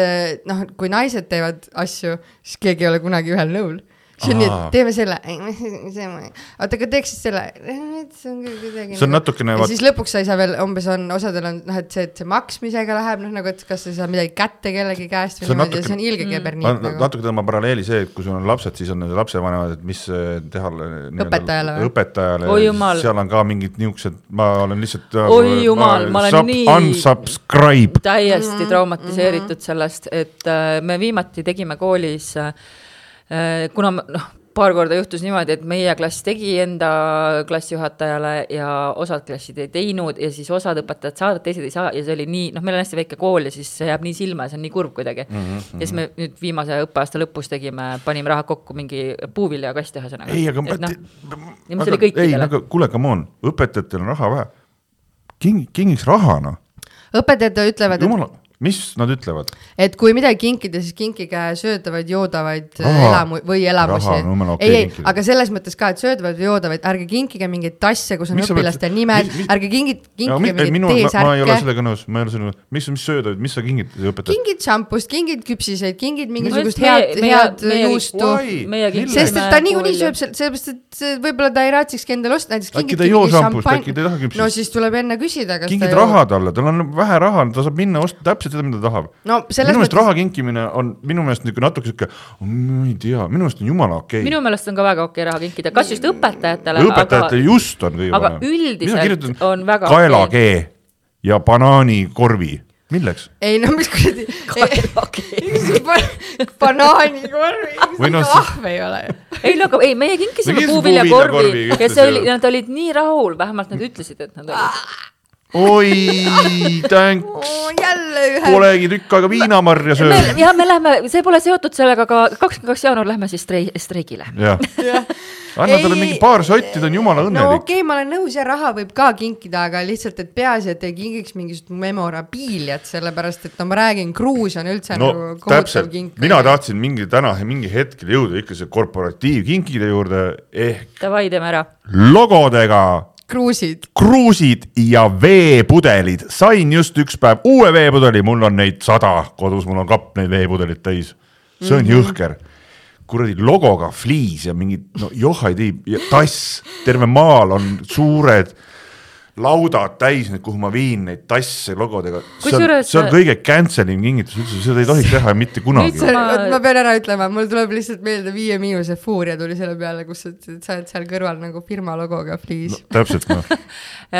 noh, kui naised teevad asju, siis keegi ei ole kunagi ühel nõul see on nii, et teeme selle, oota, aga teeks siis selle, see on kuidagi. see on natukene. ja siis lõpuks sa ei saa veel, umbes on, osadel on noh, et see, et see maksmisega läheb noh, nagu, et kas sa ei saa midagi kätte kellegi käest või niimoodi ja see on ilge keberniit mm. nagu. natuke tõmban paralleeli see, et kui sul on lapsed, siis on nende lapsevanemad, et mis teha. õpetajale või? õpetajale, seal on ka mingid niisugused, ma olen lihtsalt. oi jumal, ma olen nii. Unsubscribe. täiesti -hmm. traumatiseeritud sellest, et äh, me viimati tegime koolis äh, Äh, kuna noh, paar korda juhtus niimoodi, et meie klass tegi enda klassijuhatajale ja osad klassid ei teinud ja siis osad õpetajad saavad, teised ei saa ja see oli nii, noh, meil on hästi väike kool ja siis see jääb nii silma ja see on nii kurb kuidagi mm. -hmm. ja siis me nüüd viimase õppeaasta lõpus tegime, panime raha kokku mingi puuviljakast ühesõnaga. ei, aga et, no, ja see oli kõikidele. ei, aga kuule, come on, õpetajatel on raha vähe. king, kingiks raha, noh. õpetajad ütlevad, et mis nad ütlevad? et kui midagi kinkida, siis kinkige söödavaid, joodavaid elamu- või elamusi. Okay ei, ei, aga selles mõttes ka, et söödavaid või joodavaid, ärge kinkige mingeid tasse, kus on mis õpilaste nimed, ärge kingi, kinkige mingeid minu, teesärke. ma ei ole sellega nõus, ma ei ole sellega nõus, mis, mis söödavaid, mis sa kingid õpetajale? kingid šampust, kingid küpsiseid, kingid mingisugust head, head juustu. sest et ta niikuinii sööb, sellepärast et võib-olla ta ei raatsikski endale osta, näiteks äkki ta ei joo šampust, äkki ta ei taha küpsist? no siis tuleb enne küsida, kas kingid raha talle, tal on vähe raha, ta saab minna osta täpselt täpselt seda, mida ta tahab no,. minu meelest mõttes... raha kinkimine on minu meelest niisugune natuke sihuke, ma ei tea, minu meelest on jumala okei okay.. minu meelest on ka väga okei okay raha kinkida, kas just õpetajatele. õpetajatele aga... just on kõige parem. aga üldiselt on väga okei okay.. kaelakee ja banaanikorvi milleks? ei no mis kuradi banaanikorvi, mis no, ahv ei ole ju. ei no aga ei, meie kinkisime puuviljakorvi ja see oli, nad olid nii rahul, vähemalt nad ütlesid, et nad olid oi, thanks oh,. Polegi tükk aega viinamarja söönud. ja me läheme, see pole seotud sellega, aga kakskümmend kaks jaanuar lähme siis strei-, streigile. jah anna talle mingi paar sotti, ta on jumala õnnelik. no okei okay,, ma olen nõus ja raha võib ka kinkida, aga lihtsalt, et peaasi, et ei kingiks mingisugust memorabiiliat, sellepärast et no ma räägin, Gruus on üldse no, nagu kohutav kink. mina tahtsin mingi täna mingi hetkel jõuda ikka see korporatiivkinkide juurde ehk. Davai, teeme ära. logodega kruusid. kruusid ja veepudelid, sain just üks päev uue veepudeli, mul on neid sada kodus, mul on kapp neid veepudeleid täis. see on mm -hmm. jõhker. kuradi logoga fliis ja mingid no joh ei tea, tass, terve maal on suured laudad täis nüüd, kuhu ma viin neid tasse logodega. see on, see on kõige cancel im kingitus üldse, seda ei tohiks teha mitte kunagi. Ma... ma pean ära ütlema, mul tuleb lihtsalt meelde Viie Miinuse Fuuria tuli selle peale, kus sa oled seal kõrval nagu firma logoga fliis no,. täpselt noh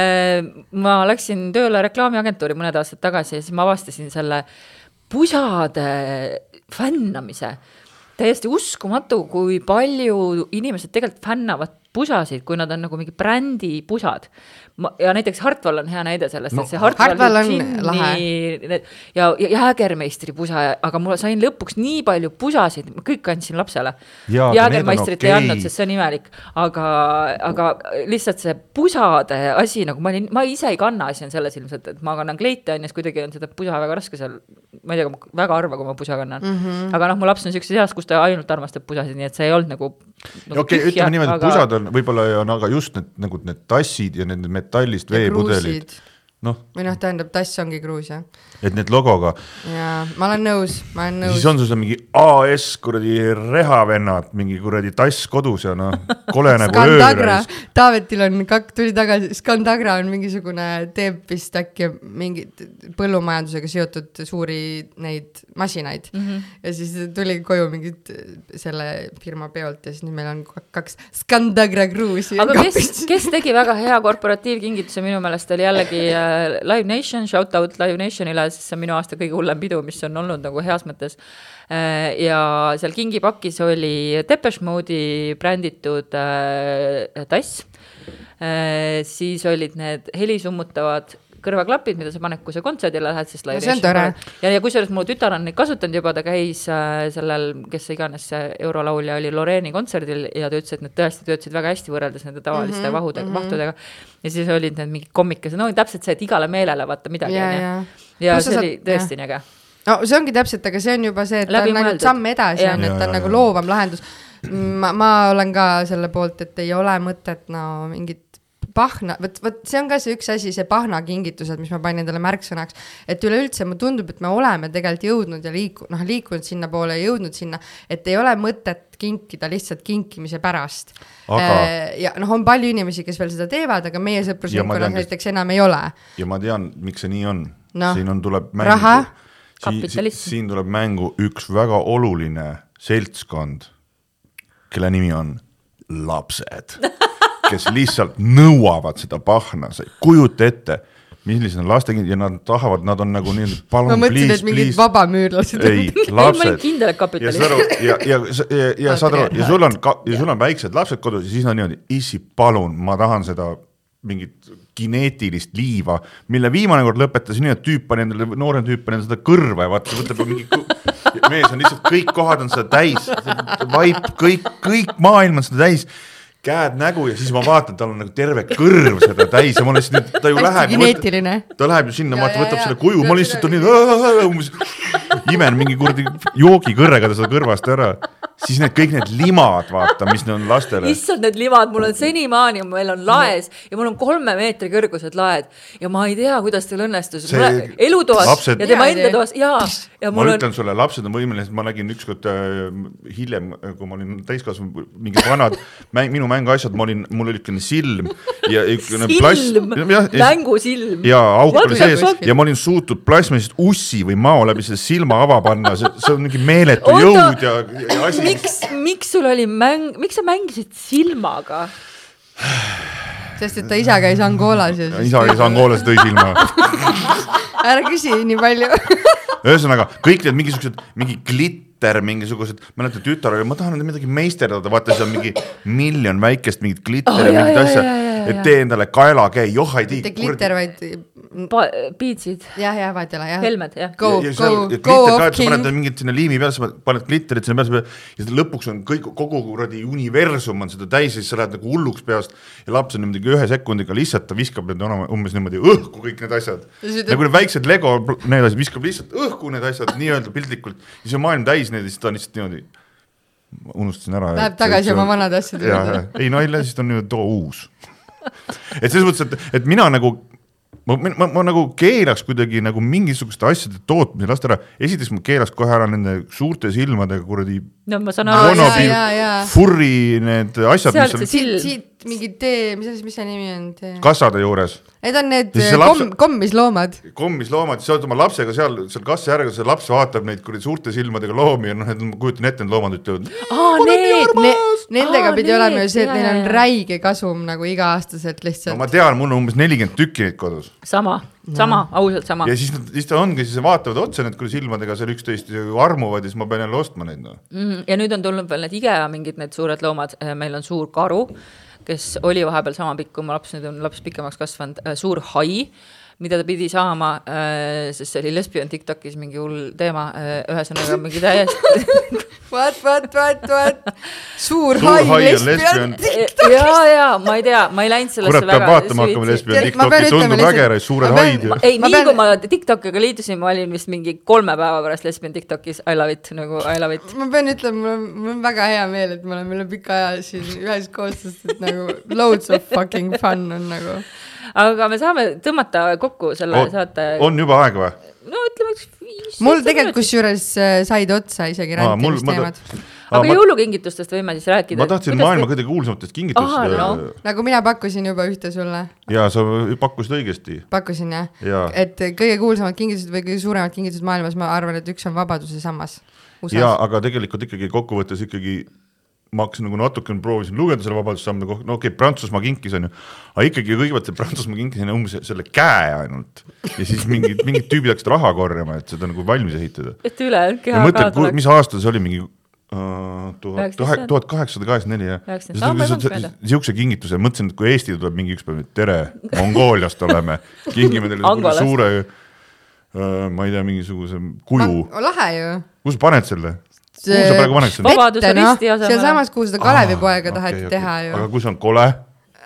ma läksin tööle reklaamiagentuuri mõned aastad tagasi ja siis ma avastasin selle pusade fännamise täiesti uskumatu, kui palju inimesed tegelikult fännavad pusasid, kui nad on nagu mingi brändi pusad ma, ja näiteks Hartwall on hea näide sellest no,, et see Hartwall džinni ja, ja Jäägermeistri pusa, aga ma sain lõpuks nii palju pusasid, ma kõik andsin lapsele. Jäägermeistrit okay. ei andnud, sest see on imelik, aga, aga lihtsalt see pusade asi nagu ma olin, ma ise ei kanna asi on selles ilmselt, et ma kannan kleite on ju, siis kuidagi on seda pusa väga raske seal, ma ei tea, väga harva, kui ma pusa kannan mm. -hmm. aga noh, mu laps on siukses eas, kus ta ainult armastab pusasid, nii et see ei olnud nagu, nagu. okei okay,, ütleme niimoodi, et aga... pusad on, võib-olla on aga just need nagu need tassid ja need metallist veepudelid. noh. või noh, tähendab tass ongi kruus jah. Et need logoga. jaa, ma olen nõus, ma olen nõus. siis on sul seal mingi AS kuradi rehavennad, mingi kuradi tass kodus ja noh, kole nagu öö. Taavetil on kak-, tuli tagasi, Skandagra on mingisugune, teeb vist äkki mingit põllumajandusega seotud suuri neid masinaid mm. -hmm. ja siis tuli koju mingit selle firma peolt ja siis nüüd meil on kaks Skandagra kruusi. aga kes, kes tegi väga hea korporatiivkingituse minu meelest oli jällegi äh, Live Nation, shout out Live Nationile, sest see on minu aasta kõige hullem pidu, mis on olnud nagu heas mõttes äh,. ja seal kingipakis oli Depeche Mode'i bränditud äh, tass äh,, siis olid need helisummutavad kõrvaklapid, mida sa paned, kui sa kontserdile lähed, sest no, see on tore. ja, ja kusjuures mu tütar on neid kasutanud juba, ta käis äh, sellel, kes iganes see eurolaulja oli, Loreeni kontserdil ja ta ütles, et need tõesti töötasid väga hästi võrreldes nende tavaliste mm -hmm, vahudega mm, -hmm. vahtudega. ja siis olid need mingid kommikesed, no täpselt see, et igale meelele vaata midagi, onju. Ja, ja see oli tõesti nii äge. No see ongi täpselt, aga see on juba see, et Läbi ta on nagu samm edasi, on, et ta on nagu loovam lahendus. ma, ma olen ka selle poolt, et ei ole mõtet no mingit pahna, vot, vot see on ka see üks asi, see pahnakingitused, mis ma panin endale märksõnaks, et üleüldse mulle tundub, et me oleme tegelikult jõudnud ja liiku-, noh, liikunud sinnapoole ja jõudnud sinna, et ei ole mõtet kinkida lihtsalt kinkimise pärast. Aga.... Äh, ja noh, on palju inimesi, kes veel seda teevad, aga meie sõprusringkonnas näiteks enam ei ole. ja ma tean, miks see nii on no.. siin on, tuleb mängu, siin, siin tuleb mängu üks väga oluline seltskond, kelle nimi on lapsed kes lihtsalt nõuavad seda pahna, sa ei kujuta ette, millised on lastekindlad ja nad tahavad, nad on nagu nii, palun. ma mõtlesin, et mingid vabamüürlased. ei, lapsed. kindel, et kapitalist. ja, ja, ja, ja, ja saad aru, ja sul on ja sul on väiksed lapsed kodus ja siis on niimoodi, issi, palun, ma tahan seda mingit kineetilist liiva, mille viimane kord lõpetasin nii, et tüüp pani endale, noorem tüüp pani endale seda kõrva ja vaata, võtab mingi mees on lihtsalt kõik kohad on seda täis, vaip, kõik, kõik maailm on seda täis käed nägu ja siis ma vaatan, tal on nagu terve kõrv seda täis ja ma lihtsalt, ta ju läheb. ta läheb ju sinna, vaata, võtab selle kuju, ma lihtsalt olin umbes imen mingi kuradi joogikõrrega ta seda kõrvast ära siis need kõik need limad, vaata, mis on lastele. issand, need limad, mul on senimaani, meil on laes ja mul on kolme meetri kõrgused laed ja ma ei tea, kuidas teil õnnestus. elutoas lapsed... ja tema enda toas ja, ja ma ütlen on... sulle, lapsed on võimelised, ma nägin ükskord äh, hiljem, kui ma olin täiskasvanu, mingid vanad mäng, minu mänguasjad, ma olin, mul oli niisugune silm ja niisugune plast. mängusilm. ja auk oli sees ja ma olin suutnud plasmist ussi või mao läbi selle silma ava panna, see on mingi meeletu Oota. jõud ja, ja asi miks, miks sul oli mäng, miks sa mängisid silmaga? sest et ta isa käis Angolas ja siis. isa käis Angolas, tõi silma ära küsi nii palju ühesõnaga kõik need mingisugused, mingi glitter, mingisugused, mäletan tütar oli, ma tahan midagi meisterdada, vaata seal mingi miljon väikest mingit glitteri oh,, mingit asja et tee endale kaelakäi, joh ei tea. mitte glitter, vaid. Piitsid. jah, jah, vahet ei ole, jah. helmed, jah. Go, go, go of king. paned mingit sinna liimi peale, sa paned glitterit sinna peale ja lõpuks on kõik, kogu kuradi universum on seda täis ja siis sa lähed nagu hulluks peast ja laps on niimoodi ühe sekundiga lihtsalt ta viskab need umbes niimoodi õhku kõik need asjad. nagu need väiksed Lego, need asjad viskab lihtsalt õhku need asjad nii-öelda piltlikult ja siis on maailm täis neid ja siis ta on lihtsalt niimoodi unustasin ära. Läheb tagasi oma vanade asjade juurde. ei no ei lähe, siis ta on nüüd too uus et selles mõttes, et, et mina nagu ma, ma, ma, ma nagu keelaks kuidagi nagu mingisuguste asjade tootmise lasta ära, esiteks ma keelaks kohe ära nende suurte silmadega kuradi. no ma saan aru. furri need asjad. sealt see sild. siit mingi tee, mis asi, mis see nimi on? kassade juures. Need on need laps... komm, kommisloomad. kommisloomad, sa oled oma lapsega seal, seal kassa järge, see laps vaatab neid kuradi suurte silmadega loomi ja noh, need ma kujutan ette, need loomad ütlevad. Ne, nendega Aa, pidi need, olema ju see, et neil on räige kasum nagu iga-aastaselt lihtsalt no,. ma tean, mul on umbes nelikümmend tükki neid kodus. Sama, sama no., ausalt sama. ja siis siis ta ongi, siis vaatavad otsa need kuradi silmadega seal üksteist armuvad ja siis ma pean jälle ostma neid no.. Mm, ja nüüd on tulnud veel need IKEA mingid need suured loomad, meil on suur karu kes oli vahepeal sama pikk kui mu laps, nüüd on laps pikemaks kasvanud, äh, suur hai, mida ta pidi saama, äh, sest see oli lesbian Tiktokis mingi hull teema, äh, ühesõnaga mingi täiesti What, what, what, what? suur hai lesbian Tiktokis. ja, ja ma ei tea, ma ei läinud sellesse kurat, peab vaatama hakkama lesbian Tiktoki, tundub äge, suured haid ei, nii kui ma Tiktokiga liitusin, ma olin vist mingi kolme päeva pärast lesbian Tiktokis, I love it, nagu I love it. ma pean ütlema, mul on, mul on väga hea meel, et me oleme üle pika aja siin üheskoos, sest et nagu loads of fucking fun on nagu aga me saame tõmmata kokku selle on, saate. on juba aeg või? no ütleme üks viis. mul tegelikult kusjuures äh, said otsa isegi rentimisteemad. aga ma... jõulukingitustest võime siis rääkida. ma tahtsin Kuidas maailma kõige kuulsamatest kingitustest. No. nagu mina pakkusin juba ühte sulle. ja sa pakkusid õigesti. pakkusin jah ja.? et kõige kuulsamad kingitused või kõige suuremad kingitused maailmas, ma arvan, et üks on Vabaduse sammas. ja, aga tegelikult ikkagi kokkuvõttes ikkagi ma hakkasin nagu natukene proovisin lugeda selle Vabadussammude kohta, no okei okay,, Prantsusmaa kinkis on ju, aga ikkagi kõigepealt see Prantsusmaa kinkis on umbes selle käe ainult ja siis mingid, mingid tüübid hakkasid raha korjama, et seda nagu valmis ehitada. et ülejäänud keha ka tuleks. mis aasta see oli, mingi uh, tuhat, tuhat kaheksasada kaheksakümmend neli jah. niisuguse kingituse, mõtlesin, et kui Eesti tuleb mingi üks päev, et tere, Mongooliast oleme, kingime teile suure uh, ma ei tea, mingisuguse kuju. lahe ju. kus sa paned selle? Kuhu sa praegu paneksid? Vabaduse risti asemel. sealsamas, kuhu seda Kalevipoega ah, taheti okay, teha ju. aga kui see on kole?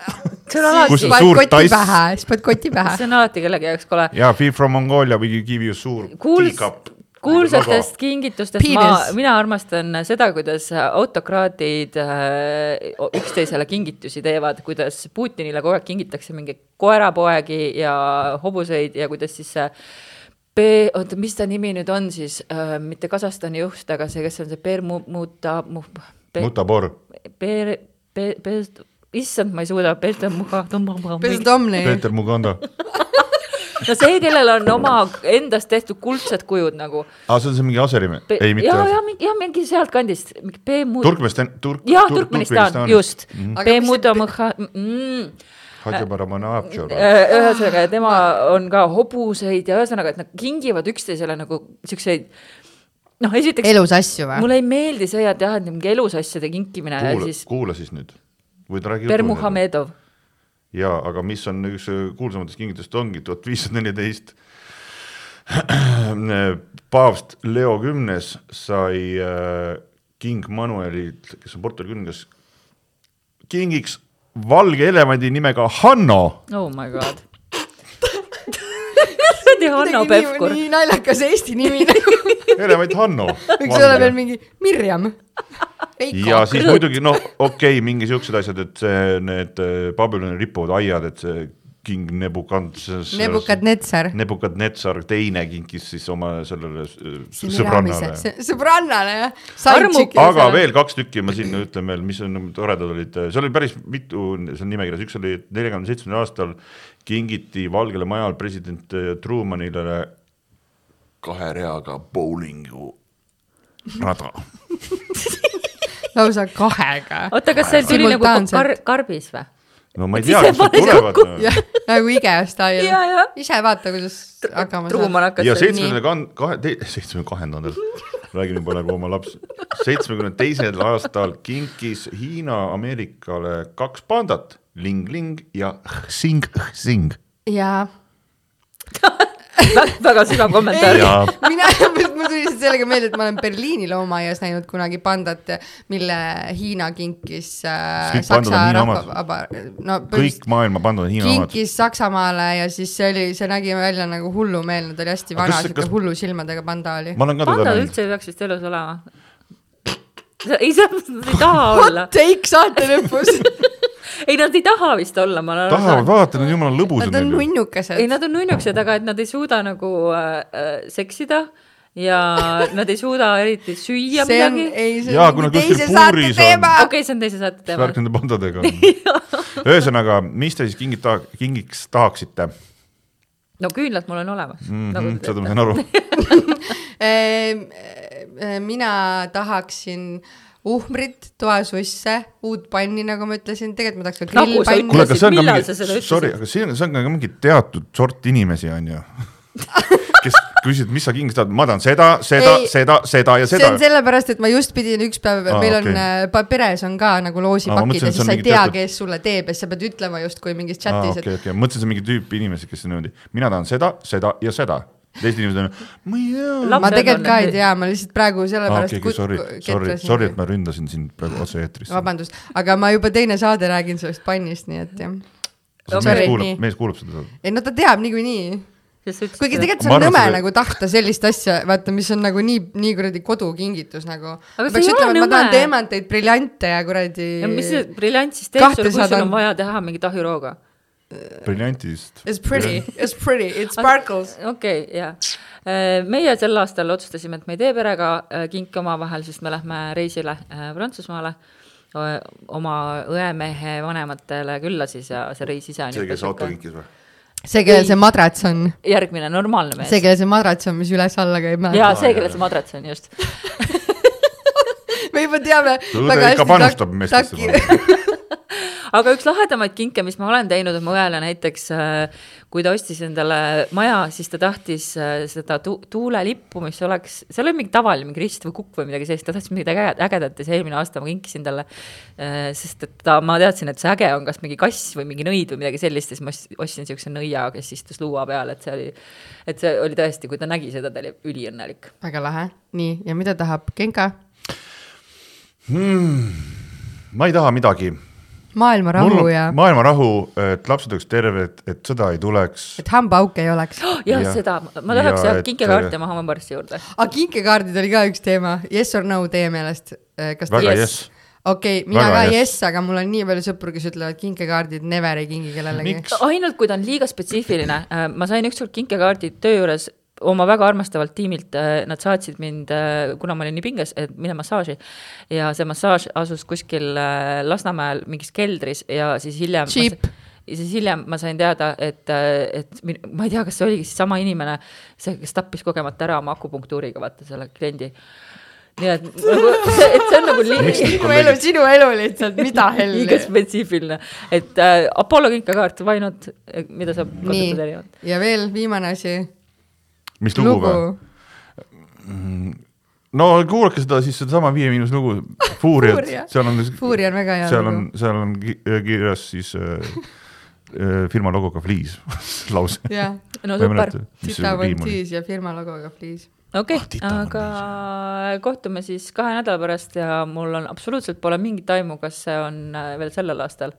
see on alati. siis paned koti pähe, siis paned koti pähe. see on alati kellegi jaoks kole. jaa, Fee from Mongolia we give you suur Kuuls... teacup kuulsatest kingitustest ma, mina armastan seda, kuidas autokraadid äh, üksteisele kingitusi teevad, kuidas Putinile kogu aeg kingitakse mingeid koerapoegi ja hobuseid ja kuidas siis äh, P-, oota, mis ta nimi nüüd on siis äh,, mitte Kasahstani juht, aga see, kes on see Permuta mu, pe, Mutabor. Per-, pe-, pe-, issand, ma ei suuda, Peeter Muga-, Peeter Muganda no see, kellel on oma endast tehtud kuldsed kujud nagu. aa, see on see mingi Aseri ei, mitte. ja, ja mingi, ja mingi sealtkandist, mingi P-Mud-. Turkmenistan, Turk-. jaa, Turkmenistan, just mm. -hmm. P-Muda Mõha- mm ühesõnaga, tema on ka hobuseid ja ühesõnaga, et nad kingivad üksteisele nagu siukseid noh, esiteks. elus asju või? mulle ei meeldi see, et jah, et mingi elus asjade kinkimine kuula, siis. kuula siis nüüd. või ta räägib. Bermuhamedov. jaa, aga mis on üks kuulsamatest kingitustest ongi tuhat viissada neliteist. paavst Leo Kümnes sai äh, king Manuelilt, kes on Portugali kuningas, kingiks valge elevandi nimega Hanno. oh my god kuradi Hanno Pevkur. nii naljakas eesti nimi elevant Hanno. võiks olla veel mingi Mirjam. ja siis muidugi noh, okei okay,, mingi siuksed asjad, et see, need äh, Babyloni ripuvad aiad, et see king Nebukadnetsar. Nebukadnetsar. Nebukadnetsar teine kinkis siis oma sellele sõbrannale. sõbrannale jah. aga veel kaks tükki ma siin ütlen veel, mis on toredad olid, seal oli päris mitu seal nimekirjas, üks oli neljakümne seitsmendal aastal kingiti Valgele Majal president Trumanile kahe reaga bowlingu rada lausa kahega. oota, kas see tuli nagu kar karbis või? No ma ei tea, kust nad tulevad nagu IKEA stail. ise vaata, kuidas hakkama saab. ja seitsmekümne kahe, seitsmekümne kahendandal, räägin juba nagu oma laps, seitsmekümne teisel aastal kinkis Hiina Ameerikale kaks pandat, Ling Ling ja Xing Xing. jaa väga sügav kommentaar. mina, mul tuli lihtsalt sellega meelde, et ma olen Berliini loomaaias näinud kunagi pandat, mille Hiina kinkis äh, Saksa rahvavaba, no kõik maailma pandad on Hiina omad. kinkis Saksamaale ja siis see oli, see nägi välja nagu hullumeelne, ta oli hästi vana, siuke kas... hullusilmadega panda oli. pandad üldse ei peaks vist elus olema ei, sa ei taha olla. Hot take saate lõpus ei, nad ei taha vist olla, ma olen aru tahavad saanud. vaadata, need jumala lõbusad Nad on nunnukesed ei, nad on nunnukesed, aga et nad ei suuda nagu äh, äh, seksida ja nad ei suuda eriti süüa see on, midagi. Jaa, on kui nad kuskil teise saate puuris on. okei okay,, see on teise saate mis teema värk. nende pandadega on? ühesõnaga, mis te siis kingid taha, kingiks tahaksite no küünlad mul on olemas mm. mm? -hmm. -hmm, seda ma saan aru. Ehm, mina tahaksin uhmrit, toasusse, uut panni, nagu ma ütlesin, tegelikult ma tahaks ka Nagu grillpanni kuule, aga see on ka mingi, sorry, aga see on, see on ka mingi teatud sort inimesi, on ju. kes küsivad, mis sa kingiks tahad, ma tahan seda, seda seda, seda ja see seda on. sellepärast, et ma just pidin üks päev ah,, meil on okei. okay., peres on ka nagu loosipakid mõtlesin, ja see siis on sa ei tea teatud-, kes sulle teeb ja siis sa pead ütlema justkui mingis chatis, okei, et okei, mõtlesin, see on mingi tüüp inimesi, kes on niimoodi, mina tahan seda, seda ja seda. Teised inimesed on, ma ei tea. Ma tegelikult ka ei tea, ma lihtsalt praegu sellepärast okei, okei, sorry, sorry, sorry, et ma ründasin sind praegu otse-eetris. vabandust, aga ma juba teine saade räägin sellest pannist, nii et jah. mees kuulab mees kuulab seda. ei no ta teab niikuinii, kuigi seda. tegelikult see Ma on nõme see- nagu tahta sellist asja, vaata, mis on nagu nii, nii kuradi kodukingitus nagu. Aga see peaks ei ütlema, ole et ma tahan teemanteid, briljante ja kuradi. ja mis see briljant siis teeb sulle, kui sul on vaja teha mingi tahjurooga? briljantist. It's pretty, it's pretty, it sparkles. okei okay,, jaa. meie sel aastal otsustasime, et me ei tee perega äh, kinke omavahel, sest me lähme reisile äh, Prantsusmaale oma õemehe vanematele külla siis ja see reis ise on see, kes auto kinkis või? see, kellel see madrats on, järgmine normaalne mees see, kellel see madrats on, mis üles-alla käib. jaa, see, kellel see madrats on just. me juba teame. õde ikka panustab meestesse. aga üks lahedamaid kinke, mis ma olen teinud, on mu õele näiteks, kui ta ostis endale maja, siis ta tahtis äh, seda tu tuulelippu, mis oleks, seal oli mingi tavaline mingi rist või kukk või midagi sellist, ta tahtis midagi äge- ägedat ja siis eelmine aasta ma kinkisin talle. sest et ta, ma teadsin, et see äge on kas mingi kass või mingi nõid või midagi sellist ja siis ma ost- ostsin siukse nõia, kes istus luua peal, et see oli, et see oli tõesti, kui ta nägi seda, ta oli üliõnnelik. väga lahe, nii, ja mida tahab Genka? ma ei taha midagi. Maailma rahu ja, maailma rahu, et lapsed oleks terved, et sõda ei tuleks. et hambaauke ei oleks. jah Jah., seda, ma tahaks Ja jah et- kinkekaarte maha hambaarsti juurde. aga kinkekaardid oli ka üks teema, yes or no teie meelest? kas väga Yes. jess. okei okay,, mina Väga ka yes. yes, aga mul on nii palju sõpru, kes ütlevad kinkekaardid never ei kingi kellelegi. ainult kui ta on liiga spetsiifiline, ma sain ükskord kinkekaardi töö juures oma väga armastavalt tiimilt, nad saatsid mind, kuna ma olin nii pinges, et mine massaaži. ja see massaaž asus kuskil äh, Lasnamäel mingis keldris ja siis hiljem. Ja siis hiljem ma sain teada, et, et ma ei tea, kas see oligi siis sama inimene, see, kes tappis kogemata ära oma akupunktuuriga, vaata selle kliendi. nii et nagu see, et see on nagu li- sinu elu, sinu elu lihtsalt, mida liiga helli. spetsiifiline, et äh, Apollo kinkekaart, why not, mida saab kasutada erinevalt., ja veel viimane asi, mis lugu lugu või?. no kuulake seda siis sedasama Viie Miinus lugu, Fuuriat Fuuria., seal on, Fuuri on väga hea seal on lugu., seal on ki- kirjas siis äh, äh, firma logoga Fliis lause. jah, no super, Sita Vontiis ja firma logoga Fliis. okei Ah, okay,, Tita on aga kohtume siis kahe nädala pärast ja mul on absoluutselt pole mingit aimu, kas see on äh, veel sellel aastal.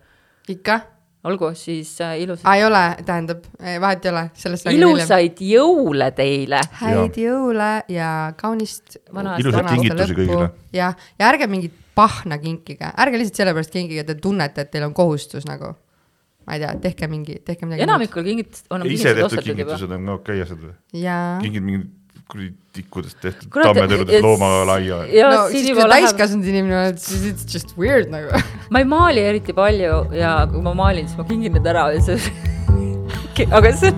ikka? Olgu siis äh, ilusat ei ole, tähendab, vahet ei ole, sellest ilusaid jõule teile. häid jõule ja kaunist Vana Ilusaid kingitusi kõigile.. jah, ja ärge mingit pahna kinkige, ärge lihtsalt sellepärast kinkige, et te tunnete, et teil on kohustus nagu. ma ei tea, tehke mingi, tehke midagi. enamikul kingit-, on ise tehtud kingitused on ka okei asjad või? kingid mingid kuradi tikkudest tehtud et- loomalaia. ja no siis, kui täiskasvanud inimene oled, siis it's just weird nagu. ma ei maali eriti palju ja kui ma maalin, siis ma kingin need ära ja see, aga see,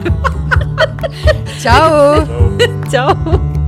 tšau. tšau.